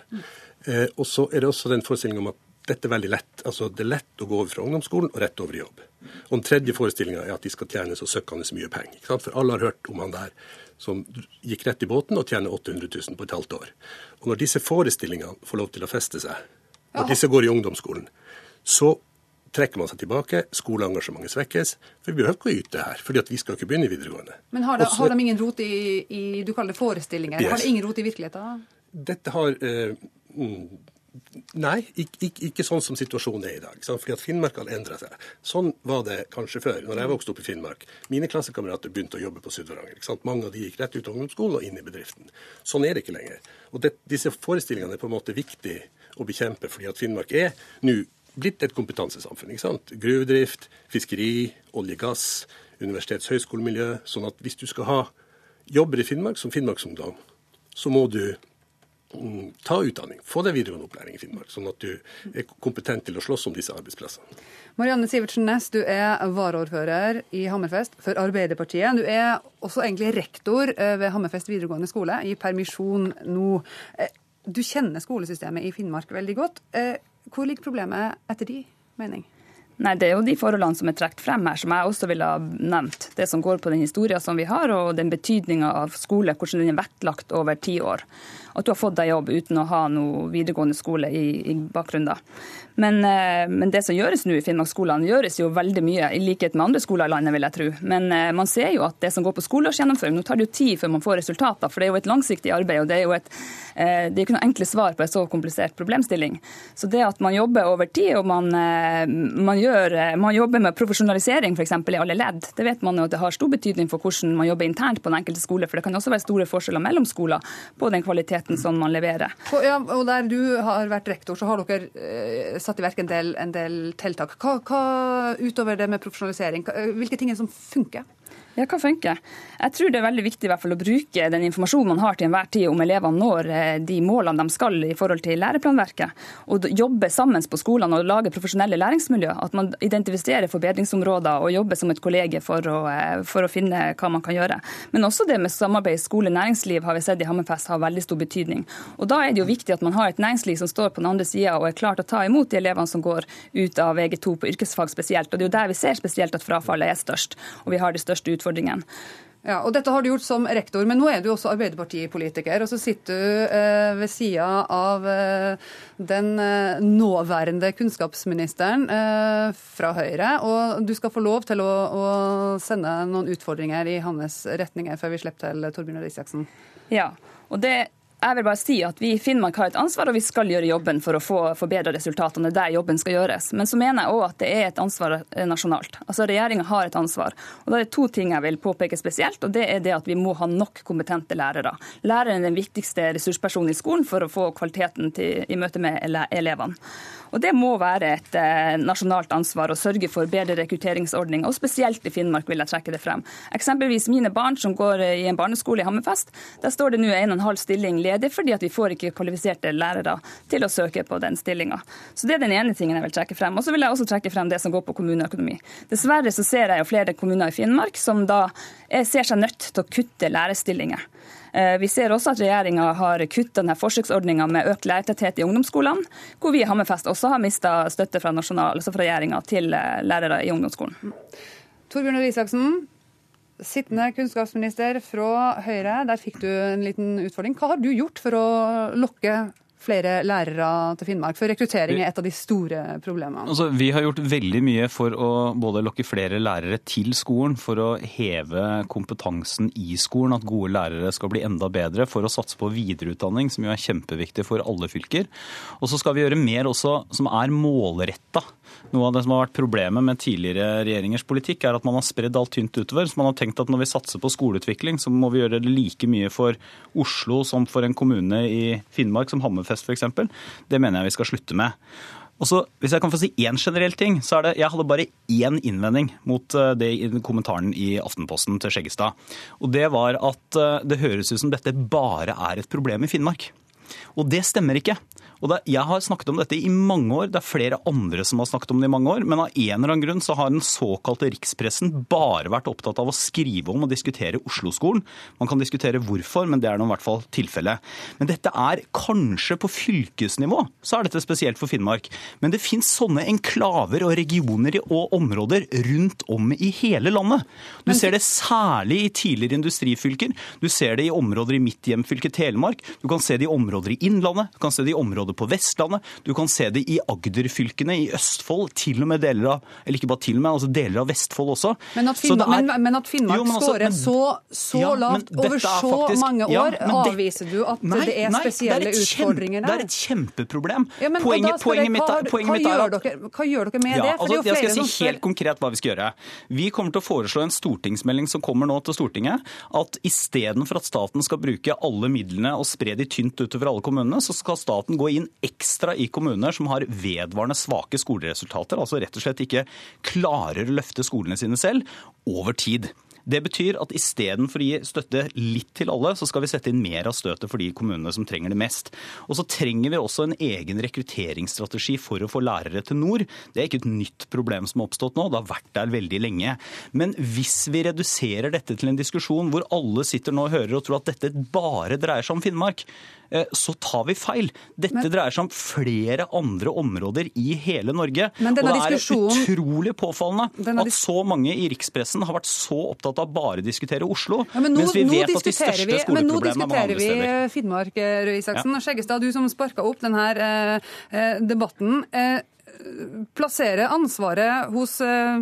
Eh, og så er det også den forestillingen om at dette er veldig lett. Altså Det er lett å gå over fra ungdomsskolen og rett over i jobb. Og Den tredje forestillinga er at de skal tjene så søkkende mye penger. For alle har hørt om han der som gikk rett i båten og tjener 800 000 på et halvt år. Og når disse forestillingene får lov til å feste seg, når disse går i ungdomsskolen, så trekker man seg tilbake, skoleengasjementet svekkes. For vi behøver ikke å yte her, fordi vi skal ikke begynne i videregående. Men har, det, Også, har de ingen rot i, i, du kaller det forestillinger, yes. har de ingen rot i virkeligheten? Dette har eh, mm, Nei, ikke, ikke, ikke, sånn som situasjonen er i dag. Fordi at Finnmark har endra seg. Sånn var det kanskje før, når jeg vokste opp i Finnmark. Mine klassekamerater begynte å jobbe på Sydvaranger. Mange av de gikk rett ut av ungdomsskolen og inn i bedriften. Sånn er det ikke lenger. Og det, Disse forestillingene er på en måte viktig å bekjempe, fordi at Finnmark er nå blitt et kompetansesamfunn. ikke sant? Gruvedrift, fiskeri, olje, gass, universitets- høyskolemiljø. Sånn at hvis du skal ha jobber i Finnmark som finnmarksungdom, så må du ta utdanning, få deg videregående opplæring i Finnmark, sånn at du er kompetent til å slåss om disse arbeidsplassene. Marianne Sivertsen Næss, du er varaordfører i Hammerfest for Arbeiderpartiet. Du er også egentlig rektor eh, ved Hammerfest videregående skole, i permisjon nå. Eh, du kjenner skolesystemet i Finnmark veldig godt. Eh, hvor ligger problemet etter din mening? Nei, Det er jo de forholdene som er trukket frem her, som jeg også ville ha nevnt. Det som går på den historien som vi har, og den betydninga av skole, hvordan den er vektlagt over ti år at du har fått deg jobb uten å ha noe videregående skole i, i bakgrunnen. Men, eh, men, det som gjøres nå i Finnmarksskolene, gjøres jo veldig mye, i likhet med andre skoler i landet, vil jeg tro. Men eh, man ser jo at det som går på skoleårsgjennomføring, nå tar det jo tid før man får resultater, for det er jo et langsiktig arbeid. og det er jo et, eh, det er ikke noe enkle svar på en så komplisert problemstilling. Så det at man jobber over tid, og man, man, gjør, man jobber med profesjonalisering f.eks. i alle ledd, det vet man jo at det har stor betydning for hvordan man jobber internt på den enkelte skole. For det kan også være store forskjeller mellom skoler på den kvaliteten som man leverer. Ja, og Der du har vært rektor, så har dere eh, satt i verk en del, en del tiltak. Hva, hva, utover det med profesjonalisering, hvilke ting er det som funker? Ja, hva funker? Jeg tror det er veldig viktig i hvert fall å bruke den informasjonen man har til enhver tid om elevene når eh, de målene de skal i forhold til læreplanverket. Og jobbe sammen på skolene og lage profesjonelle læringsmiljø. At man identifiserer forbedringsområder og jobber som et kollege for å, eh, for å finne hva man kan gjøre. Men også det med samarbeid skole-næringsliv har vi sett i Hammerfest har veldig stor betydning. Og Da er det jo viktig at man har et næringsliv som står på den andre sida og er klart å ta imot de elevene som går ut av VG2 på yrkesfag spesielt. Og Det er jo der vi ser spesielt at frafallet er størst, og vi har de største utfordringene utfordringen. Ja, og Dette har du gjort som rektor, men nå er du også Arbeiderpartipolitiker. Og så sitter du eh, ved sida av eh, den eh, nåværende kunnskapsministeren eh, fra Høyre. Og du skal få lov til å, å, sende noen utfordringer i hans retninger før vi slipper til Torbjørn Røe Isaksen. Ja, og det jeg vil bare si at Vi i Finnmark har et ansvar, og vi skal gjøre jobben for å få forbedre resultatene der jobben skal gjøres. Men så mener jeg òg at det er et ansvar eh, nasjonalt. Altså Regjeringa har et ansvar. Og Da er det to ting jeg vil påpeke spesielt. og Det er det at vi må ha nok kompetente lærere. Læreren er den viktigste ressurspersonen i skolen for å få kvaliteten til, i møte med elevene. Og Det må være et eh, nasjonalt ansvar å sørge for bedre rekrutteringsordninger, og spesielt i Finnmark vil jeg trekke det frem. Eksempelvis mine barn som går eh, i en barneskole i Hammerfest. Der står det nå en og en halv stilling ledig fordi at vi får ikke kvalifiserte lærere til å søke på den stillinga. Så det er den ene tingen jeg vil trekke frem. Og så vil jeg også trekke frem det som går på kommuneøkonomi. Dessverre så ser jeg jo flere kommuner i Finnmark som da ser seg nødt til å kutte lærerstillinger. Eh, vi ser også at regjeringa har denne forsøksordninga med økt lærertetthet i ungdomsskolene, hvor vi i Hammerfest også har mista støtte fra, nasjonal, altså fra regjeringa til eh, lærere i ungdomsskolen. Torbjørn Røe Isaksen, sittende kunnskapsminister fra Høyre. Der fikk du en liten utfordring. Hva har du gjort for å lokke flere lærere til Finnmark? For rekruttering er et av de store problemene. Altså, vi har gjort veldig mye for å både lokke flere lærere til skolen, for å heve kompetansen i skolen, at gode lærere skal bli enda bedre, for å satse på videreutdanning, som jo er kjempeviktig for alle fylker. Og så skal vi gjøre mer også som er målretta. Noe av det som har vært problemet med tidligere regjeringers politikk, er at man har spredd alt tynt utover. Så man har tenkt at når vi satser på skoleutvikling, så må vi gjøre det like mye for Oslo som for en kommune i Finnmark som Hammerfest f.eks. Det mener jeg vi skal slutte med. Og så, Hvis jeg kan få si én generell ting, så er det Jeg hadde bare én innvending mot eh, det i kommentaren i Aftenposten til Skjeggestad. Og det var at eh, det høres ut som dette bare er et problem i Finnmark. Og det stemmer ikke. Og det, Jeg har snakket om dette i mange år, det er flere andre som har snakket om det i mange år, men av en eller annen grunn så har den såkalte rikspressen bare vært opptatt av å skrive om og diskutere Oslo-skolen. Man kan diskutere hvorfor, men det er nå i hvert fall tilfellet. Men dette er kanskje på fylkesnivå, så er dette spesielt for Finnmark. Men det fins sånne enklaver og regioner og områder rundt om i hele landet. Du ser det særlig i tidligere industrifylker. Du ser det i områder i mitt hjemfylke Telemark. Du kan se det i områder i Innlandet. Du kan se det i områder både på Vestlandet, du kan se det i Agder-fylkene, i Østfold, til og med deler av eller ikke bare til og med, altså deler av Vestfold også. Men at, Finnmark, er, men, men at Finnmark jo, altså, skårer så, så ja, lavt over så faktisk, mange år, ja, avviser du at nei, det er spesielle nei, det er utfordringer der? Det er et kjempeproblem. Ja, men, poenget, poenget jeg, hva, poenget mitt er at dere, Hva gjør dere med det? Altså, jeg skal si helt konkret hva vi skal gjøre. Vi kommer til å foreslå en stortingsmelding som kommer nå til Stortinget, at istedenfor at staten skal bruke alle midlene og spre de tynt utover alle kommunene, så skal staten gå inn ekstra i kommuner som har vedvarende svake skoleresultater, altså rett og slett ikke klarer å løfte skolene sine selv, over tid. Det betyr at istedenfor å gi støtte litt til alle, så skal vi sette inn mer av støtet for de kommunene som trenger det mest. Og så trenger vi også en egen rekrutteringsstrategi for å få lærere til nord. Det er ikke et nytt problem som har oppstått nå, det har vært der veldig lenge. Men hvis vi reduserer dette til en diskusjon hvor alle sitter nå og hører og tror at dette bare dreier seg om Finnmark, så tar vi feil. Dette men, dreier seg om flere andre områder i hele Norge. og det er utrolig påfallende at så mange i rikspressen har vært så opptatt av bare å diskutere Oslo, ja, men nå, mens vi vet at de største vi, skoleproblemene er mange andre steder. Men nå diskuterer vi Finnmark, eh, Røe Isaksen. Ja. Skjeggestad, du som sparka opp denne eh, eh, debatten. Eh, plassere ansvaret hos eh,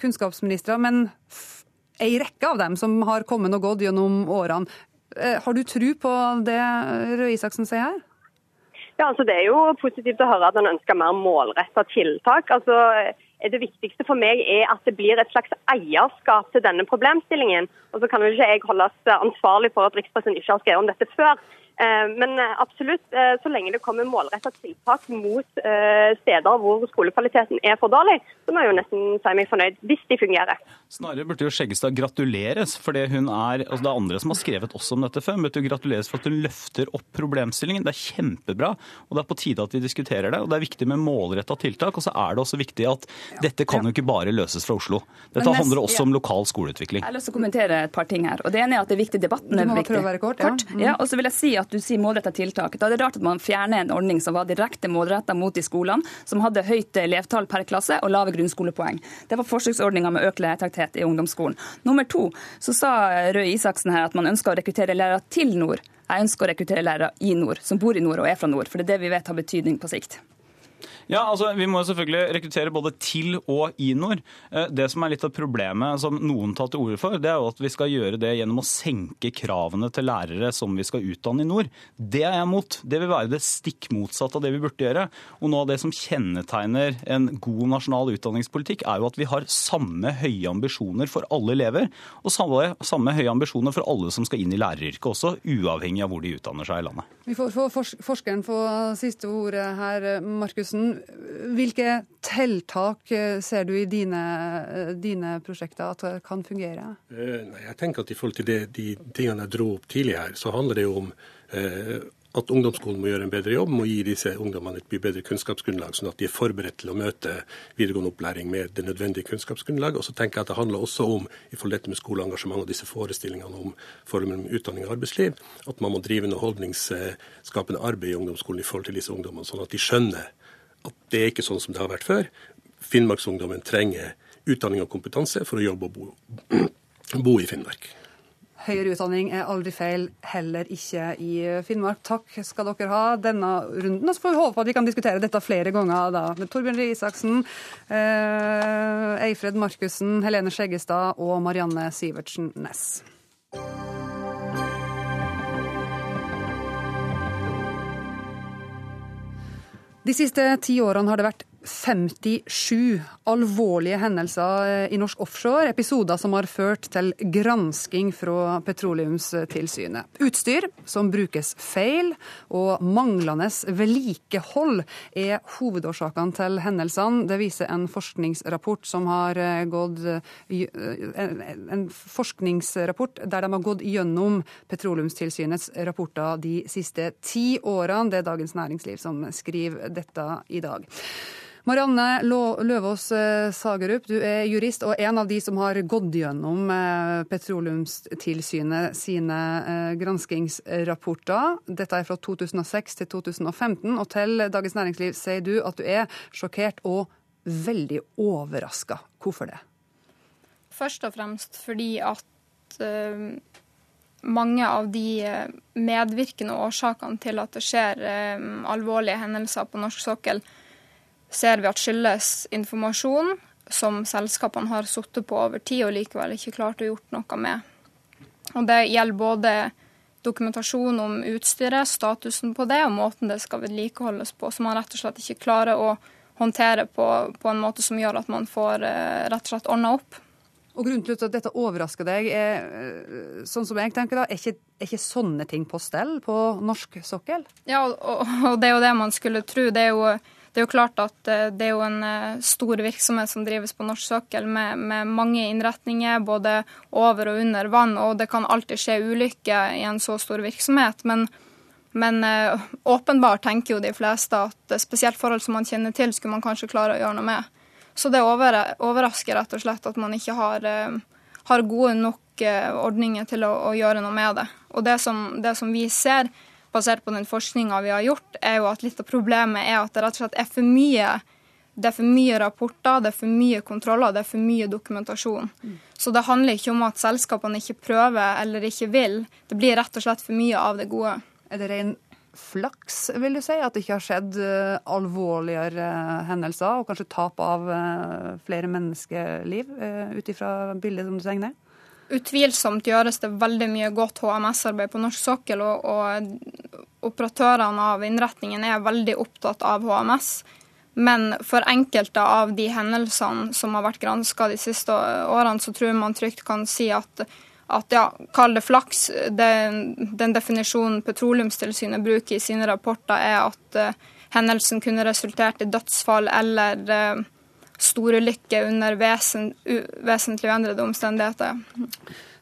kunnskapsministre, men ei rekke av dem som har kommet og gått gjennom årene. Eh, har du tro på det Røe Isaksen sier her? Ja, altså Det er jo positivt å høre at han ønsker mer målretta tiltak. Altså, det viktigste for meg er at det blir et slags eierskap til denne problemstillingen. Og så kan jo ikke jeg holdes ansvarlig for at rikspressen ikke har skrevet om dette før. Eh, men eh, absolutt, eh, så lenge det kommer målretta tiltak mot steder hvor skolekvaliteten er for dårlig, så må jeg jo nesten si meg fornøyd, hvis de fungerer. Snarere burde jo Skjeggestad gratuleres, for det hun er altså Det er andre som har skrevet også om dette før. Men hun gratuleres for at hun løfter opp problemstillingen. Det er kjempebra, og det er på tide at vi diskuterer det. Og det er viktig med målretta tiltak. Og så er det også viktig at dette kan jo ikke bare løses fra Oslo. Dette nest, handler også ja. om lokal skoleutvikling. Jeg har lyst til å kommentere et par ting her. Og Det ene er at det er viktig, debatten er viktig. Kort, ja. kort. Mm. ja. Og så vil jeg si at du sier målretta tiltak. Da er det rart at man fjerner en ordning som var direkte målretta mot de skolene som hadde høyt elevtall per klasse og lave grunnskolepoeng. Det var forsøksordninga med økt lærertetthet i ungdomsskolen. Nummer to, så sa Røe Isaksen her at man ønsker å rekruttere lærere til nord. Jeg ønsker å rekruttere lærere i nord, som bor i nord og er fra nord. For det er det vi vet har betydning på sikt. Ja, altså Vi må selvfølgelig rekruttere både til og i nord. Eh, det som er litt av problemet som noen tar til orde for, det er jo at vi skal gjøre det gjennom å senke kravene til lærere som vi skal utdanne i nord. Det er jeg mot. Det vil være det stikk motsatte av det vi burde gjøre. Og noe av det som kjennetegner en god nasjonal utdanningspolitikk, er jo at vi har samme høye ambisjoner for alle elever, og samme, samme høye ambisjoner for alle som skal inn i læreryrket også, uavhengig av hvor de utdanner seg i landet. Vi får, få forskeren få siste ordet her, Markussen. Hvilke tiltak eh, ser du i dine, eh, dine prosjekter at kan fungere? Eh, jeg tenker at I forhold til det, de tingene jeg dro opp tidligere, så handler det jo om eh, at ungdomsskolen må gjøre en bedre jobb, må gi disse ungdommene et bedre kunnskapsgrunnlag, sånn at de er forberedt til å møte videregående opplæring med det nødvendige kunnskapsgrunnlaget. Og så tenker jeg at Det handler også om i forhold dette med skoleengasjement og disse forestillingene om mellom utdanning og arbeidsliv, at man må drive noe holdningsskapende arbeid i ungdomsskolen i forhold til disse ungdommene, sånn at de skjønner at det er ikke sånn som det har vært før. Finnmarksungdommen trenger utdanning og kompetanse for å jobbe og bo, bo i Finnmark. Høyere utdanning er aldri feil, heller ikke i Finnmark. Takk skal dere ha denne runden. Og så får vi håpe at vi kan diskutere dette flere ganger da. Med Torbjørn Røe Isaksen, eh, Eifred Markussen, Helene Skjeggestad og Marianne Sivertsen Næss. De siste ti årene har det vært 57 alvorlige hendelser eh, i norsk offshore, episoder som har ført til gransking fra Petroleumstilsynet. Utstyr som brukes feil, og manglende vedlikehold er hovedårsakene til hendelsene. Det viser en forskningsrapport som har eh, gått eh, En forskningsrapport der de har gått gjennom Petroleumstilsynets rapporter de siste ti årene. Det er Dagens Næringsliv som skriver dette i dag. Marianne Løvaas eh, Sagerup, du er jurist og en av de som har gått gjennom eh, Petroleumstilsynet sine eh, granskingsrapporter. Dette er fra 2006 til 2015, og til Dagens Næringsliv sier du at du er sjokkert og veldig overraska. Hvorfor det? Først og fremst fordi at mange av de medvirkende årsakene til at det skjer alvorlige hendelser på norsk sokkel, ser vi at skyldes informasjon som selskapene har sittet på over tid og likevel ikke klart å gjort noe med. Og Det gjelder både dokumentasjon om utstyret, statusen på det og måten det skal vedlikeholdes på, som man rett og slett ikke klarer å håndtere på, på en måte som gjør at man får eh, rett og slett ordna opp. Og Grunnen til at dette overrasker deg, er, eh, sånn som jeg tenker da, er ikke, er ikke sånne ting på stell på norsk sokkel? Ja, og, og, det er jo det man skulle tro. Det er jo det er jo klart at eh, det er jo en eh, stor virksomhet som drives på norsk sokkel med, med, mange innretninger, både over og under vann, og det kan alltid skje ulykker i en så stor virksomhet. Men, men uh, åpenbart tenker jo de fleste at spesielt forhold som man kjenner til, skulle man kanskje klare å gjøre noe med. Så det overrasker rett og slett at man ikke har, har gode nok ordninger til å, å, gjøre noe med det. Og det som, det som vi ser, basert på den forskninga vi har gjort, er jo at litt av problemet er at det rett og slett er for mye det er for mye rapporter, det er for mye kontroller, det er for mye dokumentasjon. Mm. Så det handler ikke om at selskapene ikke prøver eller ikke vil. Det blir rett og slett for mye av det gode. Er det ren flaks, vil du si, at det ikke har skjedd uh, alvorligere uh, hendelser, og kanskje tap av uh, flere menneskeliv, ut ifra bildet som du tegner? Utvilsomt gjøres det veldig mye godt HMS-arbeid på norsk sokkel, og, og, operatørene av innretningen er veldig opptatt av HMS. Men for enkelte av de hendelsene som har vært granska de siste årene, så tror man trygt kan si at, at ja, kall det flaks. Den, den definisjonen Petroleumstilsynet bruker i sine rapporter, er at uh, hendelsen kunne resultert i dødsfall eller uh, storulykke under vesen, vesentlig uendrede omstendigheter.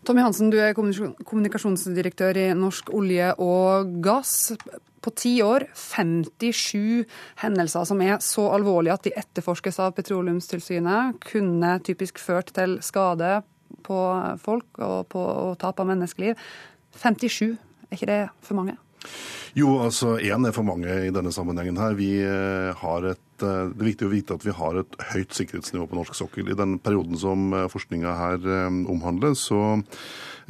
Tommy Hansen, du er kommunikasjonsdirektør i Norsk olje og gass. På ti år 57 hendelser som er så alvorlige at de etterforskes av Petroleumstilsynet, kunne typisk ført til skade på folk og, på, og tap av menneskeliv. 57, er ikke det for mange? Jo, altså én er for mange i denne sammenhengen her. Vi eh, har et Eh, det er viktig å vite at vi har et høyt sikkerhetsnivå på norsk sokkel. I den perioden som eh, forskninga her omhandler, så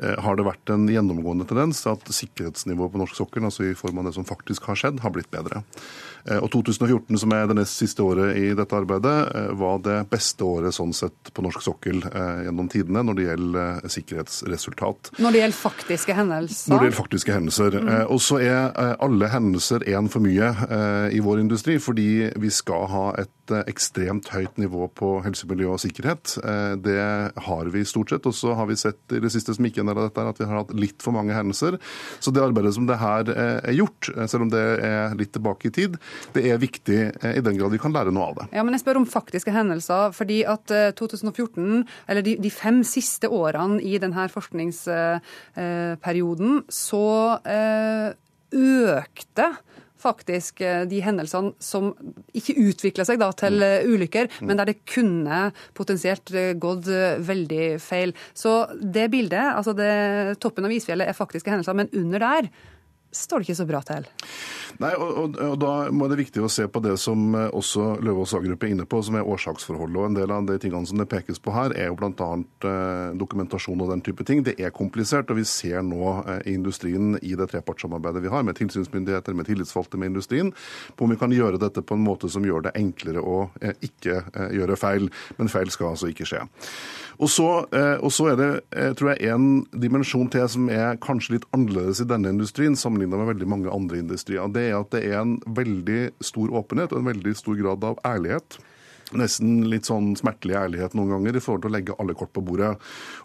har det vært en gjennomgående tendens at sikkerhetsnivået på norsk sokkel, altså i form av det som faktisk har skjedd, har blitt bedre. Og 2014, som er det nest siste året i dette arbeidet, var det beste året sånn sett på norsk sokkel gjennom tidene når det gjelder sikkerhetsresultat. Når det gjelder faktiske hendelser? Når det gjelder faktiske hendelser. Mm. Og så er alle hendelser én for mye i vår industri, fordi vi skal skal ha et eh, ekstremt høyt nivå på helse, miljø og sikkerhet. Eh, det har vi stort sett. Og så har vi sett i det siste som ikke av dette, at vi har hatt litt for mange hendelser. Så det arbeidet som det her eh, er gjort, selv om det er litt tilbake i tid, det er viktig i den grad vi kan lære noe av det. Ja, men jeg spør om faktiske hendelser. fordi at 2014, eller de fem siste årene i denne forskningsperioden, så økte faktisk eh, de hendelsene som ikke utvikla seg da, til mm. eh, ulykker, mm. men der det kunne potensielt eh, gått veldig feil. Så det bildet, altså det, toppen av isfjellet, er faktiske hendelser, men under der står det ikke så bra til. Nei, og, og, og, Da må det viktig å se på det som eh, også Løvaas A-gruppe er inne på, som er årsaksforholdet. og En del av de tingene som det pekes på her, er jo bl.a. Eh, dokumentasjon og den type ting. Det er komplisert, og vi ser nå eh, i industrien i det trepartssamarbeidet vi har med tilsynsmyndigheter, med tillitsvalgte med industrien, på om vi kan gjøre dette på en måte som gjør det enklere å eh, ikke gjøre feil. Men feil skal altså ikke skje. Og så, og så er det tror jeg, en dimensjon til som er kanskje litt annerledes i denne industrien sammenlignet med veldig mange andre industrier. Det er at det er en veldig stor åpenhet og en veldig stor grad av ærlighet nesten litt sånn smertelig ærlighet noen ganger i forhold til å legge alle kort på bordet.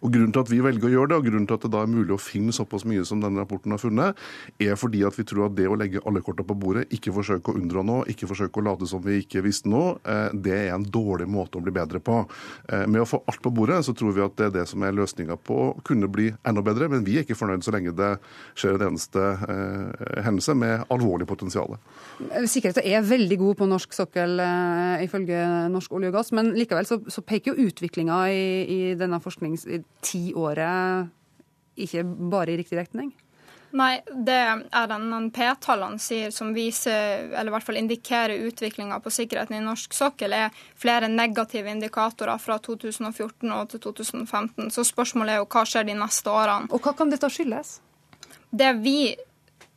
Og Grunnen til at vi velger å gjøre det, og grunnen til at det da er mulig å finne såpass mye som denne rapporten har funnet, er fordi at vi tror at det å legge alle korta på bordet, ikke forsøke å unndra noe, ikke forsøke å late som vi ikke visste noe, eh, det er en dårlig måte å bli bedre på. Eh, med å få alt på bordet, så tror vi at det er det som er løsninga på å kunne bli enda bedre. Men vi er ikke fornøyd så lenge det skjer en eneste eh, hendelse med alvorlig potensial. Sikkerheten er veldig god på norsk sokkel, ifølge norsk olje og gass. Men likevel så, så peker jo utviklinga i, i, denne forskningstiåret ikke bare i riktig retning? Nei, det er NNP-tallene sier som viser, eller i hvert fall indikerer utviklinga på sikkerheten i norsk sokkel, er flere negative indikatorer fra 2014 og til 2015. Så spørsmålet er jo hva skjer de neste årene. Og hva kan dette skyldes? Det vi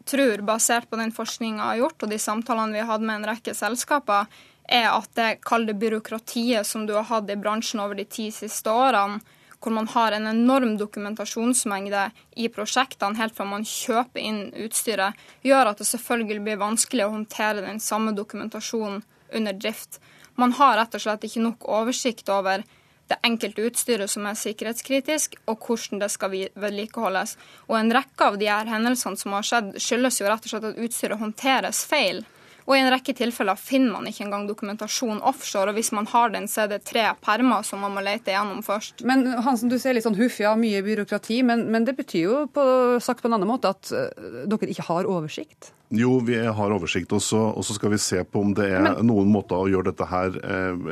tror, basert på den forskninga har gjort og de samtalene vi har hatt med en rekke selskaper, er at det kalde byråkratiet som du har hatt i bransjen over de ti siste årene, hvor man har en enorm dokumentasjonsmengde i prosjektene helt fra man kjøper inn utstyret, gjør at det selvfølgelig blir vanskelig å håndtere den samme dokumentasjonen under drift. Man har rett og slett ikke nok oversikt over det enkelte utstyret som er sikkerhetskritisk, og hvordan det skal vedlikeholdes. Og en rekke av de her hendelsene som har skjedd, skyldes jo rett og slett at utstyret håndteres feil. Og i en rekke tilfeller finner man ikke engang dokumentasjon offshore. Og hvis man har den, så er det tre permer som man må lete gjennom først. Men Hansen, du ser litt sånn huff, ja, mye byråkrati. Men, men det betyr jo på, sagt på en annen måte at uh, dere ikke har oversikt? Jo, vi har oversikt, og så skal vi se på om det er Men... noen måter å gjøre dette her eh,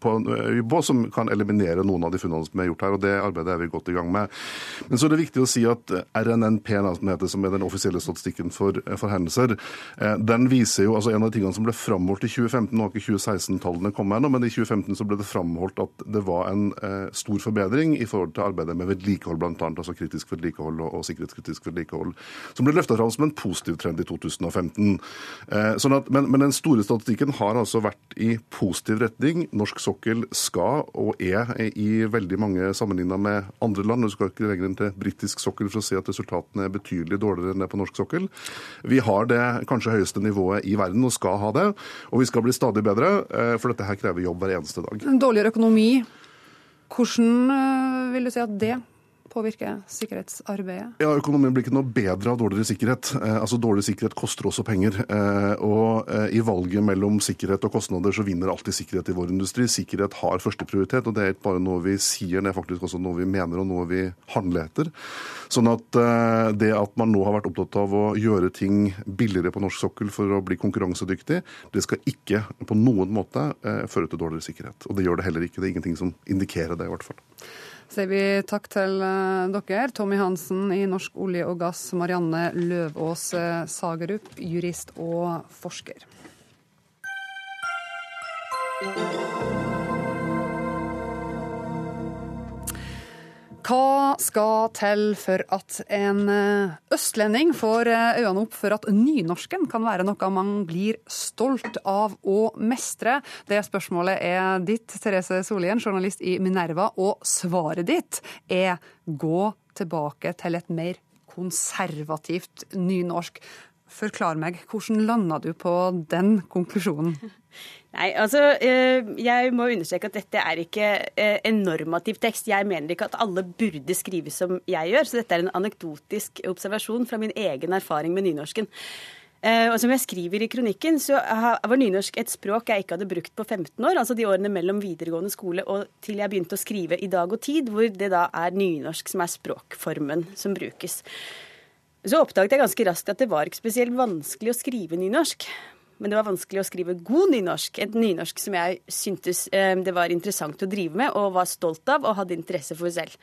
på, eh, på, som kan eliminere noen av de funnene som er gjort her. og Det arbeidet er vi godt i gang med. Men så er det viktig å si at RNNP, som, heter, som er den offisielle statistikken for, for hendelser, eh, den viser jo altså En av de tingene som ble framholdt i 2015, nå har ikke 2016-tallene kommet ennå, men i 2015 så ble det framholdt at det var en stor forbedring i forhold til arbeidet med vedlikehold, bl.a. Altså kritisk vedlikehold og, og sikkerhetskritisk vedlikehold, som ble løfta fram som en positiv trend i 2015. 2015. Eh, sånn at, men, men, den store statistikken har altså vært i positiv retning. Norsk sokkel skal og er i veldig mange sammenligna med andre land. Du skal ikke lenger enn til britisk sokkel for å se at resultatene er betydelig dårligere enn det på norsk sokkel. Vi har det kanskje høyeste nivået i verden og skal ha det. Og vi skal bli stadig bedre, eh, for dette her krever jobb hver eneste dag. Dårligere økonomi. Hvordan eh, vil du si at det påvirke sikkerhetsarbeidet? Ja, Økonomien blir ikke noe bedre av dårligere sikkerhet. Eh, altså Dårlig sikkerhet koster også penger. Eh, og eh, i valget mellom sikkerhet og kostnader så vinner alltid sikkerhet i vår industri. Sikkerhet har førsteprioritet, og det er ikke bare noe vi sier, det er faktisk også noe vi mener og noe vi handler etter. Sånn at eh, det at man nå har vært opptatt av å gjøre ting billigere på norsk sokkel for å bli konkurransedyktig, det skal ikke på noen måte eh, føre til dårligere sikkerhet. Og det gjør det heller ikke. Det er ingenting som indikerer det, i hvert fall sier vi takk til eh, dere. Tommy Hansen i Norsk olje og gass, Marianne Løvås eh, Sagerup, jurist og forsker. Hva skal til for at en eh, østlending får eh, øynene opp for at nynorsken kan være noe man blir stolt av å mestre? Det spørsmålet er ditt, Therese Solien, journalist i Minerva, og svaret ditt er gå tilbake til et mer konservativt nynorsk. Forklar meg, hvordan landa du på den konklusjonen? Nei, altså eh, Jeg må understreke at dette er ikke eh, en normativ tekst. Jeg mener ikke at alle burde skrive som jeg gjør, så dette er en anekdotisk observasjon fra min egen erfaring med nynorsken. Eh, og som jeg skriver i kronikken, så var nynorsk et språk jeg ikke hadde brukt på 15 år, altså de årene mellom videregående skole og til jeg begynte å skrive i Dag og Tid, hvor det da er nynorsk som er språkformen som brukes. Så oppdaget jeg ganske raskt at det var ikke spesielt vanskelig å skrive nynorsk men det var vanskelig å skrive god nynorsk. Et nynorsk som jeg syntes eh, det var interessant å drive med og var stolt av og hadde interesse for selv.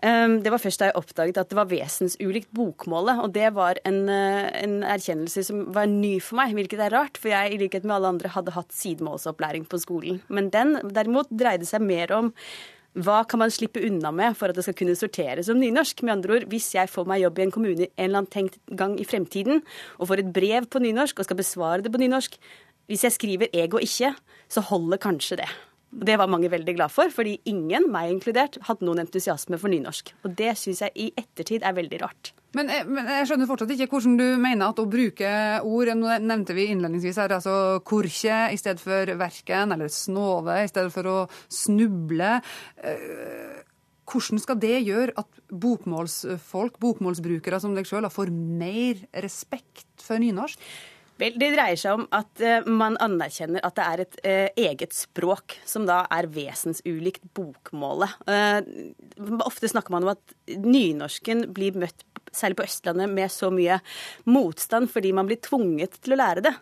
Eh, det var først da jeg oppdaget at det var vesensulikt bokmålet. Og det var en, eh, en, erkjennelse som var ny for meg, hvilket er rart. For jeg i likhet med alle andre hadde hatt sidemålsopplæring på skolen. Men den derimot dreide seg mer om hva kan man slippe unna med for at det skal kunne sorteres som nynorsk? Med andre ord, Hvis jeg får meg jobb i en kommune en eller annen tenkt gang i fremtiden, og får et brev på nynorsk og skal besvare det på nynorsk, hvis jeg skriver 'eg' og 'ikke', så holder kanskje det. Det var mange veldig glad for, fordi ingen, meg inkludert, hadde noen entusiasme for nynorsk. Og det syns jeg i ettertid er veldig rart. Men jeg, men jeg, skjønner fortsatt ikke hvordan du mener at å bruke ord Nå nevnte vi innledningsvis her, altså korkje i stedet for verken, eller snove i stedet for å snuble. Eh, hvordan skal det gjøre at bokmålsfolk, bokmålsbrukere som deg sjøl, får mer respekt for nynorsk? Vel, Det dreier seg om at uh, man anerkjenner at det er et uh, eget språk, som da er vesensulikt bokmålet. Uh, ofte snakker man om at nynorsken blir møtt særlig på Østlandet, med så mye motstand fordi man blir tvunget til å lære det.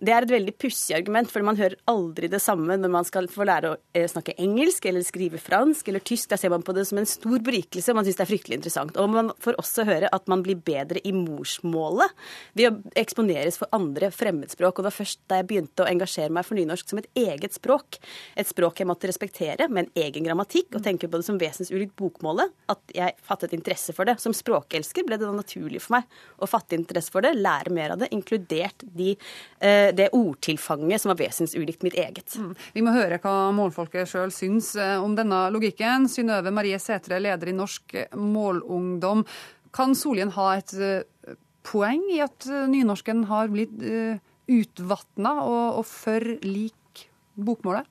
Det er et veldig pussig argument, for man hører aldri det samme når man skal få lære å eh, snakke engelsk eller skrive fransk eller tysk. Da ser man på det som en stor berikelse, man syns det er fryktelig interessant. Og man får også høre at man blir bedre i morsmålet ved å eksponeres for andre fremmedspråk. Og det var først da jeg begynte å engasjere meg for nynorsk som et eget språk, et språk jeg måtte respektere med en egen grammatikk og tenke på det som vesensulikt bokmålet, at jeg fattet interesse for det. Som språkelsker ble det da naturlig for meg å fatte interesse for det, lære mer av det, inkludert de eh, det ordtilfanget som var vesensulikt mitt eget. Mm. Vi må høre hva målfolket sjøl syns eh, om denne logikken. Synnøve Marie Sætre, leder i Norsk Målungdom. Kan Solien ha et eh, poeng i at eh, nynorsken har blitt utvatna og, og for lik bokmålet?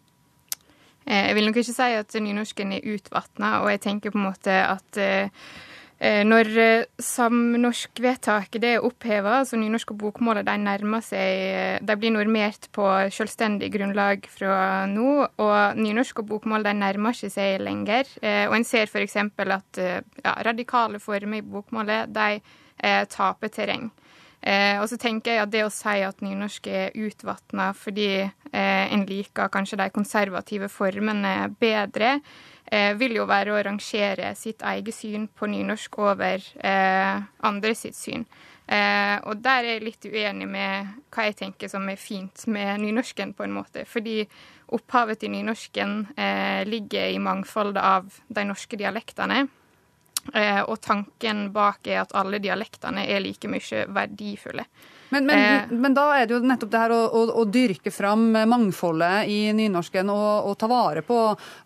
Jeg vil nok ikke si at nynorsken er utvatna, og jeg tenker på en måte at Eh, når eh, det er oppheva, så nynorsk og bokmålet nærmer seg eh, De blir normert på selvstendig grunnlag fra nå, og nynorsk og bokmål nærmer ikke seg lenger. Og en ser f.eks. at ja, radikale former i bokmålet de taper terreng. Og så tenker jeg at det å si at nynorsk er utvatna fordi en liker kanskje de konservative formene bedre, vil jo være å rangere sitt eget syn på nynorsk over eh, andre sitt syn. Eh, og der er jeg litt uenig med hva jeg tenker som er fint med nynorsken, på en måte. Fordi opphavet til nynorsken eh, ligger i mangfoldet av de norske dialektene. Eh, og tanken bak er at alle dialektene er like mye verdifulle. Men, men, eh, men, da er det jo nettopp det her å, å, å dyrke fram mangfoldet i nynorsken og, og, ta vare på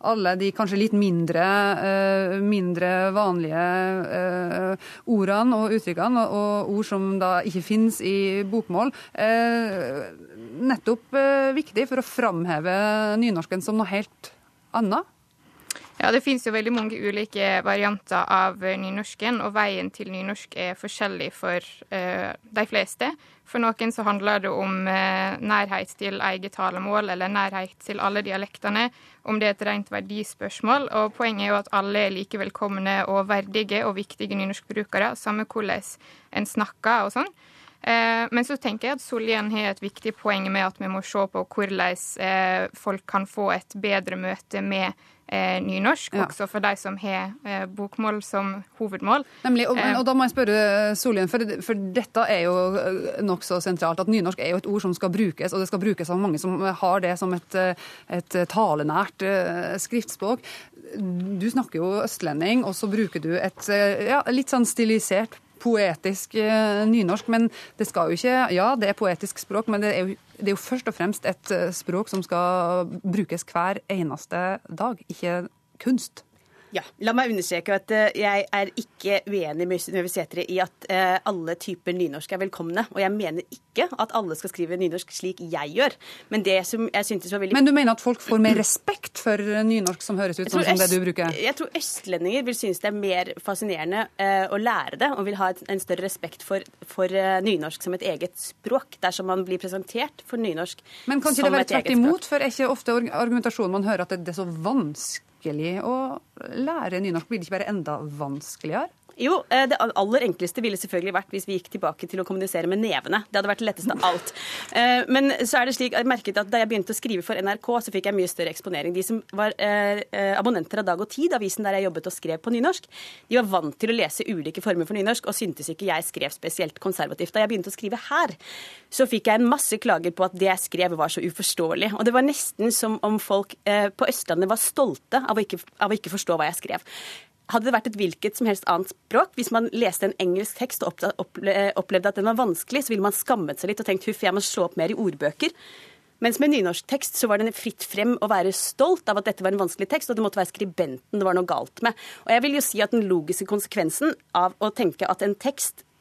alle de kanskje litt mindre, uh, mindre vanlige uh, ordene og uttrykkene, og, og, ord som da ikke finnes i bokmål. Uh, nettopp viktig for å framheve nynorsken som noe helt annet. Ja, Det finnes jo veldig mange ulike varianter av nynorsken, og veien til nynorsk er forskjellig for uh, de fleste. For noen så handler det om uh, nærhet til eget talemål, eller nærhet til alle dialektene, om det er et rent verdispørsmål. Og poenget er jo at alle er like velkomne og verdige og viktige nynorskbrukere, samme hvordan en snakker og sånn. Men så tenker jeg at Solhjell har et viktig poeng med at vi må se på hvordan folk kan få et bedre møte med eh, nynorsk, ja. også for de som har eh, bokmål som hovedmål. Nemlig, og, og, da må jeg spørre Solien, for, for dette er jo eh, nokså sentralt, at nynorsk er jo et ord som skal brukes, og det skal brukes av mange som har det som et, eh, et talenært skriftspråk. Du snakker jo østlending, og så bruker du et ja, litt sånn stilisert poetisk uh, nynorsk. Men det skal jo ikke Ja, det er poetisk språk, men det er jo det er jo først og fremst et eh, språk som skal brukes hver eneste dag, ikke kunst. Ja, La meg understreke at uh, jeg er ikke uenig med Synnøve i at uh, alle typer nynorsk er velkomne. Og jeg mener ikke at alle skal skrive nynorsk slik jeg gjør. Men det som jeg syntes var veldig Men du mener at folk får mer respekt for nynorsk som høres ut sånn som det du bruker? Jeg tror østlendinger vil synes det er mer fascinerende å lære det, og vil ha en større respekt for, for nynorsk som et eget språk, dersom man blir presentert for nynorsk som et eget språk. Men kan ikke det være tvert imot? For er ikke ofte argumentasjonen man hører at det er så vanskelig vanskelig å lære nynorsk? Blir det ikke bare enda vanskeligere? Jo, eh, det aller enkleste ville selvfølgelig vært hvis vi gikk tilbake til å kommunisere med nevene. Det hadde vært det letteste av alt. Eh, men så er det slik, jeg merket at da jeg begynte å skrive for NRK, så fikk jeg mye større eksponering. De som var eh, abonnenter av Dag og Tid, avisen der jeg jobbet og skrev på nynorsk, de var vant til å lese ulike former for nynorsk, og syntes ikke jeg skrev spesielt konservativt. Da jeg begynte å skrive her, så fikk jeg en masse klager på at det jeg skrev var så uforståelig. Og det var nesten som om folk på Østlandet var stolte av å ikke, av å ikke forstå hva jeg skrev. Hadde det vært et hvilket som helst annet språk, hvis man leste en engelsk tekst og opplevde at den var vanskelig, så ville man skammet seg litt og tenkt huff, jeg må slå opp mer i ordbøker. Mens med nynorsk tekst så var det fritt frem å være stolt av at dette var en vanskelig tekst, og det måtte være skribenten det var noe galt med. Og jeg vil jo si at den logiske konsekvensen av å tenke at en tekst eh,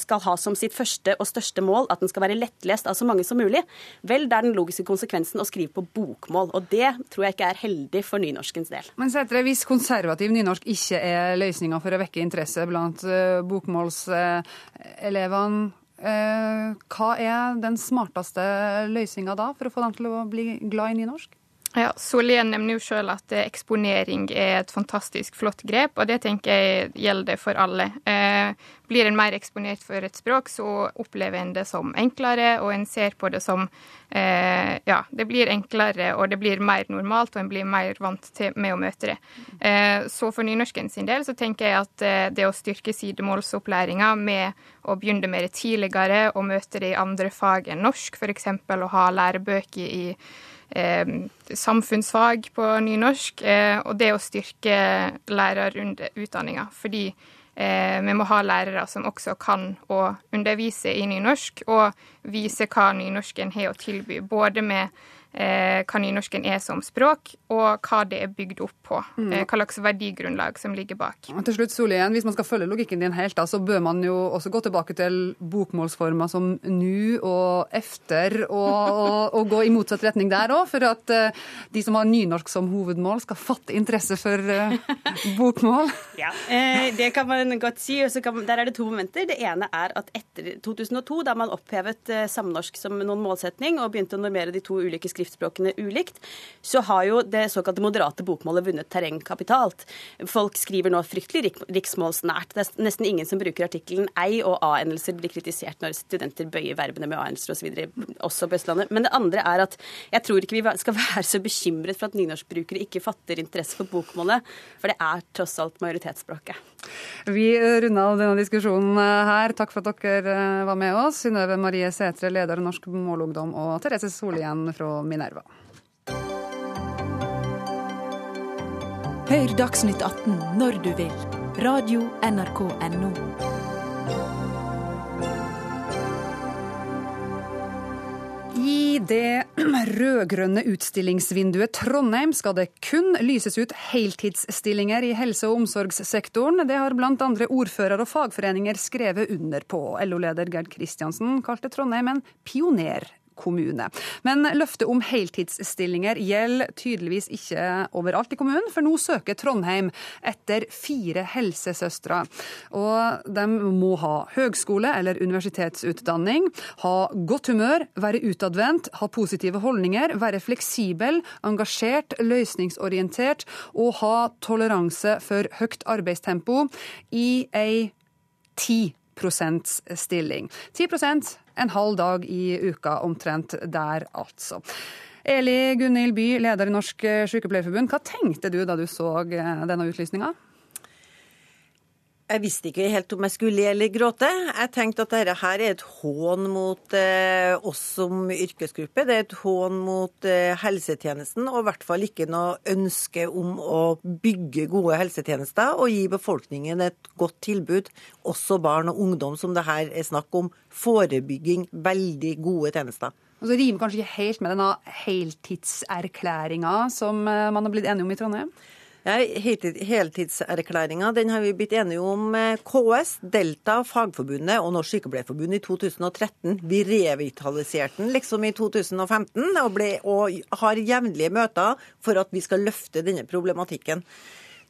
skal ha som sitt første og største mål at den skal være lettlest av så mange som mulig, vel, det er den logiske konsekvensen å skrive på bokmål. Og det tror jeg ikke er heldig for nynorskens del. Men Sætre, hvis konservativ nynorsk ikke er løsninga for å vekke interesse blant uh, bokmålselevene, uh, hva er den smarteste løsninga da, for å få dem til å bli glad i nynorsk? Ja, Solien nevner jo selv at eksponering er et fantastisk flott grep, og det tenker jeg gjelder for alle. Eh, blir en mer eksponert for et språk, så opplever en det som enklere, og en ser på det som eh, Ja, det blir enklere, og det blir mer normalt, og en blir mer vant til med å møte det. Eh, så for nynorsken sin del så tenker jeg at eh, det å styrke sidemålsopplæringa med å begynne det tidligere og møte det i andre fag enn norsk, f.eks. å ha lærebøker i eh, samfunnsfag på nynorsk, eh, og det å styrke lærerutdanninga. Fordi eh, vi må ha lærere som også kan å undervise i nynorsk, og vise hva nynorsken har å tilby. Både med eh, hva nynorsken er som språk, og hva det er bygd opp på. Mm. Eh, hva slags verdigrunnlag som ligger bak. Og til slutt, Solien, Hvis man skal følge logikken din helt, da, så bør man jo også gå tilbake til bokmålsformer som nu og efter, og, og, og gå i motsatt retning der òg, for at uh, de som har nynorsk som hovedmål, skal fatte interesse for uh, bokmål. Ja, eh, det kan man godt si. og Der er det to momenter. Det ene er at etter 2002, da man opphevet eh, samnorsk som noen målsetning og begynte å normere de to ulike skriftspråkene ulikt, så har jo det såkalte moderate bokmålet vunnet terreng kapitalt. Folk skriver nå fryktelig riksmålsnært. Det er nesten ingen som bruker artikkelen ei, og a-endelser blir kritisert når studenter bøyer verbene med a-endelser osv., også på Østlandet. Men det andre er at jeg tror ikke vi skal være så bekymret for at nynorskbrukere ikke fatter interesse for bokmålet, for det er tross alt majoritetsspråket. Vi runder av denne diskusjonen her. Takk for at dere var med oss. Synnøve Marie Sætre, leder av Norsk Målungdom, og Therese Solien fra Minerva. Hør Dagsnytt 18 når du vil. Radio NRK Radio.nrk.no. I det rød-grønne utstillingsvinduet Trondheim skal det kun lyses ut heltidsstillinger i helse- og omsorgssektoren. Det har bl.a. ordfører og fagforeninger skrevet under på. LO-leder Gerd Kristiansen kalte Trondheim en pioner kommune. Men løftet om heltidsstillinger gjelder tydeligvis ikke overalt i kommunen, for nå søker Trondheim etter fire helsesøstre. Og de må ha høgskole- eller universitetsutdanning, ha godt humør, være utadvendt, ha positive holdninger, være fleksibel, engasjert, løsningsorientert og ha toleranse for høyt arbeidstempo i ei 10% stilling. 10 en halv dag i uka omtrent der, altså. Eli Gunhild By, leder i Norsk Sykepleierforbund, hva tenkte du da du så eh, denne utlysninga? Jeg visste ikke helt om jeg skulle le eller gråte. Jeg tenkte at dette her er et hån mot eh, oss som yrkesgruppe. Det er et hån mot eh, helsetjenesten, og i hvert fall ikke noe ønske om å bygge gode helsetjenester og gi befolkningen et godt tilbud, også barn og ungdom, som det her er snakk om. Forebygging, veldig gode tjenester. Og så rimer kanskje ikke helt med denne heltidserklæringa som eh, man har blitt enige om i Trondheim? Heltidserklæringa den har vi blitt enige om KS, Delta, Fagforbundet og Norsk Sykepleierforbund i 2013. Vi revitaliserte den liksom i 2015 og, ble, og har jevnlige møter for at vi skal løfte denne problematikken.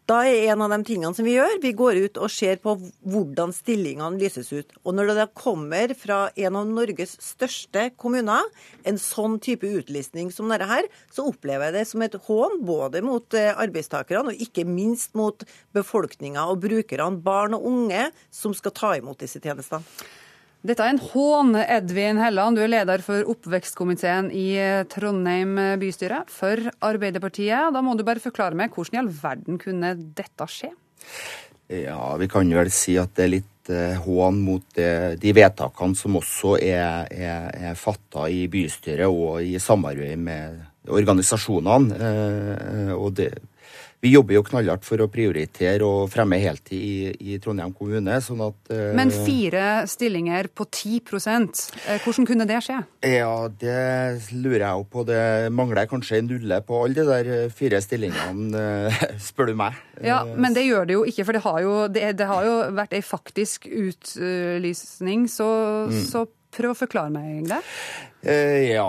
Da er en av de tingene som vi gjør, vi går ut og ser på hvordan stillingene lyses ut. Og når det kommer fra en av Norges største kommuner en sånn type utlysning som dette her, så opplever jeg det som et hån både mot eh, arbeidstakerne og ikke minst mot befolkninga og brukerne, barn og unge, som skal ta imot disse tjenestene. Dette er en hån, Edvin Helland. Du er leder for oppvekstkomiteen i Trondheim bystyre for Arbeiderpartiet. Da må du bare forklare meg, hvordan i all verden kunne dette skje? Ja, vi kan vel si at det er litt eh, hån mot det, de vedtakene som også er, er, er fatta i bystyret og i samarbeid med organisasjonene. Eh, og det, vi jobber jo knallhardt for å prioritere og fremme heltid i, i Trondheim kommune. sånn at... Eh, Men fire stillinger på 10 eh, hvordan kunne det skje? Ja, det lurer jeg jo på. Det mangler kanskje en nulle på alle de der eh, fire stillingene, uh, spør du meg. Ja, Men det gjør det jo ikke, for det har jo, det, det har jo vært ei faktisk utlysning. Så, mm. så prøv å forklare meg det. ja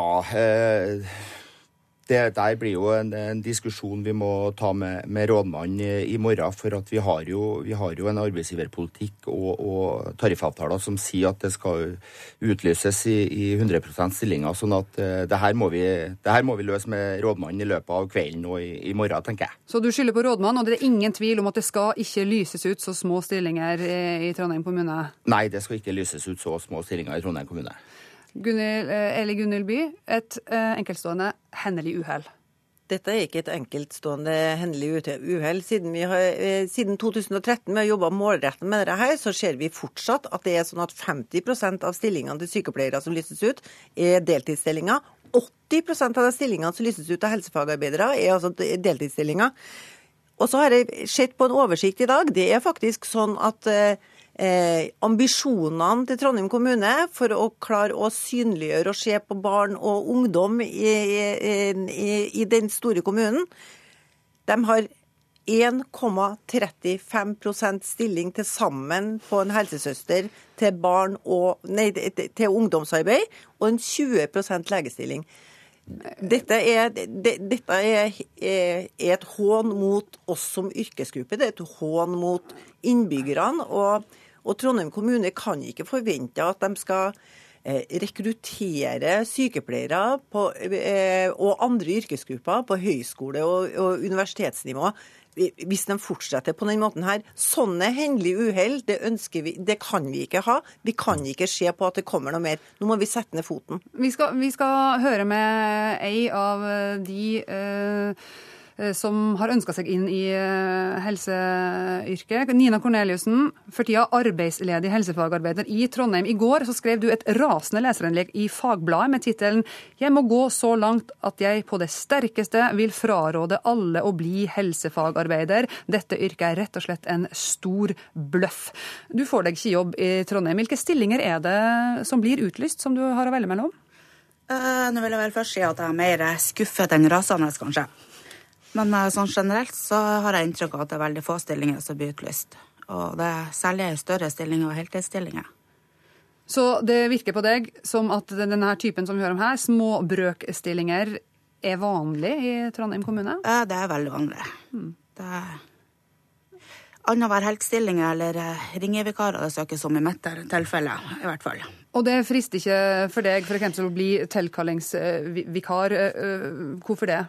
det der blir jo en, en, diskusjon vi må ta med, med rådmannen i, i, morgen. For at vi har jo, vi har jo en arbeidsgiverpolitikk og, og, tariffavtaler som sier at det skal utlyses i, i 100 stillinger. sånn at uh, det, her må vi, det her må vi løse med rådmannen i løpet av kvelden og i, i morgen, tenker jeg. Så du skylder på rådmannen, og det er ingen tvil om at det skal ikke lyses ut så små stillinger i, i Trondheim kommune? Nei, det skal ikke lyses ut så små stillinger i Trondheim kommune. Gunnil, eh, Eli By, et eh, enkeltstående hendelig uhell. Dette er ikke et enkeltstående hendelig uhell. Siden, eh, siden 2013 vi har jobba målrettet med dette, her, så ser vi fortsatt at det er sånn at 50% av stillingene til sykepleiere som lyses ut, er deltidsstillinger. 80% av de stillingene som lyses ut av helsefagarbeidere, er altså deltidsstillinger. Og så har jeg sett på en oversikt i dag. Det er faktisk sånn at eh, ambisjonene til Trondheim kommune for å klare å synliggjøre og se på barn og ungdom i, i, i den store kommunen, de har 1,35% stilling til sammen på en helsesøster til, og, nei, til ungdomsarbeid, og en 20 legestilling. Dette, er, dette er, er, et hån mot oss som yrkesgruppe, det er et hån mot innbyggerne. og og Trondheim kommune kan ikke forvente at de skal eh, rekruttere sykepleiere på, eh, og andre yrkesgrupper på høyskole- og, og universitetsnivå hvis de fortsetter på den måten her. Sånne hendelige uhell, det det kan vi ikke ha. Vi kan ikke se på at det kommer noe mer. Nå må vi sette ned foten. Vi skal, vi skal høre med ei av de Eh, som har ønska seg inn i eh, helseyrket. Nina Korneliussen, for tida arbeidsledig helsefagarbeider i Trondheim. I går så skrev du et rasende leserinnlegg i Fagbladet med tittelen 'Jeg må gå så langt at jeg på det sterkeste vil fraråde alle å bli helsefagarbeider'. Dette yrket er rett og slett en stor bløff. Du får deg ikke jobb i Trondheim. Hvilke stillinger er det som blir utlyst, som du har å velge mellom? Uh, nå vil jeg vel først si at jeg er mer skuffet enn rasende, kanskje. Men eh, sånn generelt så har jeg inntrykk av at det er veldig få stillinger som blir utlyst. Og det er særlig større stillinger og heltidsstillinger. Så det virker på deg som at denne typen som vi hører om her, småbrøkstillinger, er vanlig i Trondheim kommune? Ja, det er veldig vanlig. Mm. Det er annenhver helgstilling eller eh, ringevikarer det søkes om i mitt tilfelle, i hvert fall. Og det frister ikke for deg f.eks. å bli tilkallingsvikar. Hvorfor det?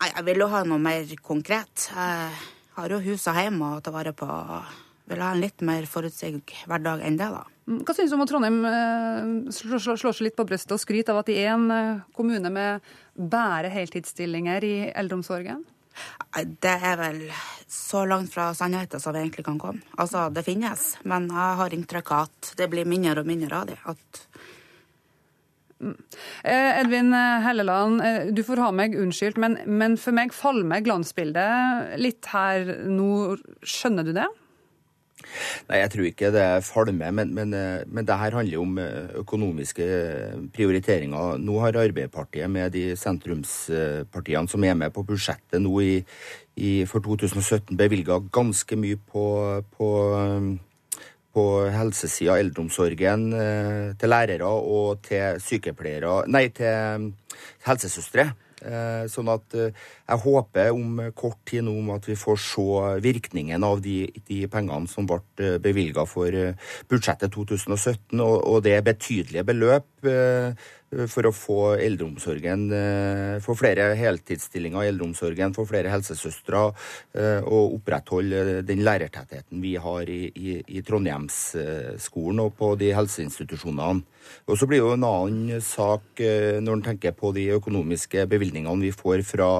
Nei, Jeg vil jo ha noe mer konkret. Jeg har jo huset hjemme å ta vare på. Jeg vil ha en litt mer forutsigbar hverdag enn det, da. Mm, hva synes du om at Trondheim slår, slår seg litt på brystet og skryter av at de er en kommune med bare heltidsstillinger i eldreomsorgen? Det er vel så langt fra sannheten som vi egentlig kan komme. Altså, det finnes, men jeg har inntrykk av at det blir mindre og mindre av det. At eh, Edvin Helleland, eh, du får ha meg unnskyldt, men, men for meg faller meg glansbildet litt her nå. Skjønner du det? Nei, Jeg tror ikke det er falme, men, men, eh, men det her handler jo om eh, økonomiske prioriteringer. Nå har Arbeiderpartiet med de sentrumspartiene som er med på budsjettet nå i, i, for 2017, bevilga ganske mye på, på, på helsesida, eldreomsorgen, eh, til lærere og til sykepleiere Nei, til helsesøstre. Eh, sånn at eh, jeg håper om kort tid nå at vi får se virkningen av de, de pengene som ble bevilga for budsjettet 2017, og, og det er betydelige beløp for å få eldreomsorgen Få flere heltidsstillinger i eldreomsorgen, få flere helsesøstre og opprettholde den lærertettheten vi har i, i, i Trondheimsskolen og på de helseinstitusjonene. Og så blir jo en annen sak når en tenker på de økonomiske bevilgningene vi får fra,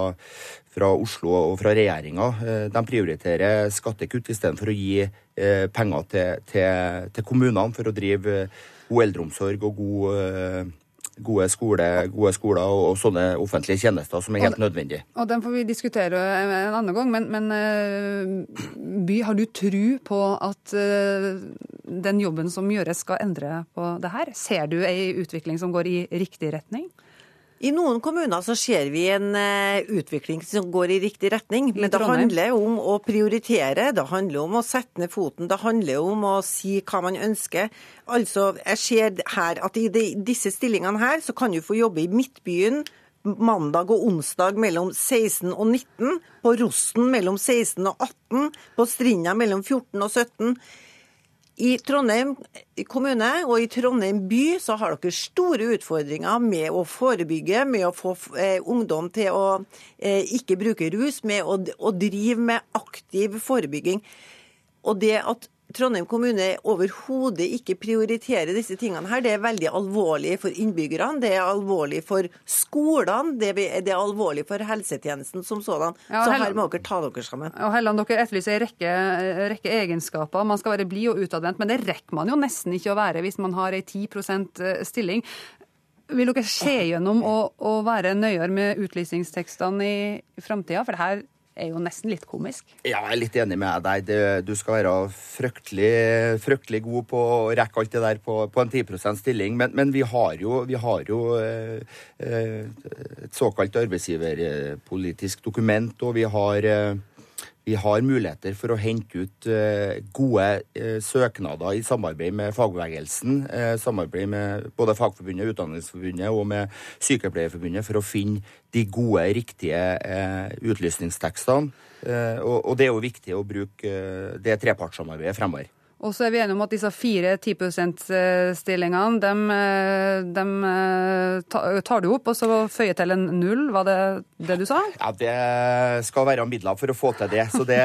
fra Oslo og fra regjeringa. De prioriterer skattekutt istedenfor å gi penger til, til, til kommunene for å drive god eldreomsorg og god gode, skole, gode skoler og, og, sånne offentlige tjenester som er helt nødvendige. Og Den får vi diskutere en annen gang, men, men eh, By, har du tro på at eh, den jobben som gjøres skal endre på det her? Ser du ei utvikling som går i riktig retning? I noen kommuner så ser vi en uh, utvikling som går i riktig retning. Men det handler om å prioritere, det handler om å sette ned foten, det handler om å si hva man ønsker. Altså, jeg ser her at i de, disse stillingene her så kan du få jobbe i Midtbyen mandag og onsdag mellom 16 og 19, på Rosten mellom 16 og 18, på Strinda mellom 14 og 17. I Trondheim kommune og i Trondheim by så har dere store utfordringer med å forebygge, med å få eh, ungdom til å eh, ikke bruke rus, med å, drive med aktiv forebygging. Og det at Trondheim kommune overhodet ikke prioriterer disse tingene her. Det er veldig alvorlig for innbyggerne, det er alvorlig for skolene, det er alvorlig for helsetjenesten som sådan. Ja, Så her må dere ta dere sammen. Og Helland, dere etterlyser en rekke, rekke, egenskaper. Man skal være blid og utadvendt, men det rekker man jo nesten ikke å være hvis man har ei 10% stilling. Vil dere se gjennom å, å være nøyere med utlysningstekstene i framtida? For det her er jo nesten litt komisk. Ja, jeg er litt enig med deg. Du skal være fryktelig, fryktelig god på å rekke alt det der på, på en 10% stilling. Men, men, vi har jo, vi har jo eh, eh, et såkalt arbeidsgiverpolitisk dokument, og vi har eh, vi har muligheter for å hente ut uh, gode uh, søknader i samarbeid med fagbevegelsen. Uh, samarbeid med både Fagforbundet, Utdanningsforbundet og med Sykepleierforbundet for å finne de gode, riktige utlysningstekstene. Og, det er jo viktig å bruke det trepartssamarbeidet fremover. Og så er vi enige om at disse fire 10 %-stillingene, dem, eh, dem, eh, tar du opp, og så føyer til en null. Var det det du sa? Ja, det skal være midler for å få til det. Så det,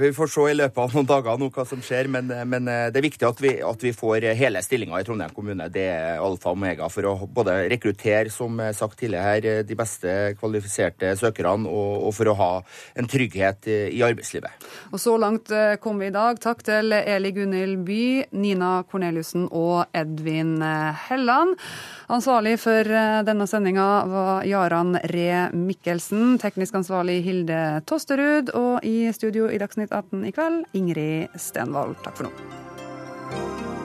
vi får se i løpet av noen dager nå hva som skjer. Men, men det er viktig at vi, at vi får hele stillinga i Trondheim kommune. Det er alfa og omega for å både rekruttere, som sagt tidligere her, de beste kvalifiserte søkerne, og, og for å ha en trygghet i arbeidslivet. Og så langt eh, kom vi i dag. Takk til Eli Gunhild Gunhild By, Nina Korneliussen og Edvin Helland. Ansvarlig for eh, denne sendinga var Jaran Ree Mikkelsen, teknisk ansvarlig Hilde Tosterud, og i studio i Dagsnytt 18 i kveld Ingrid Stenvold. Takk for nå.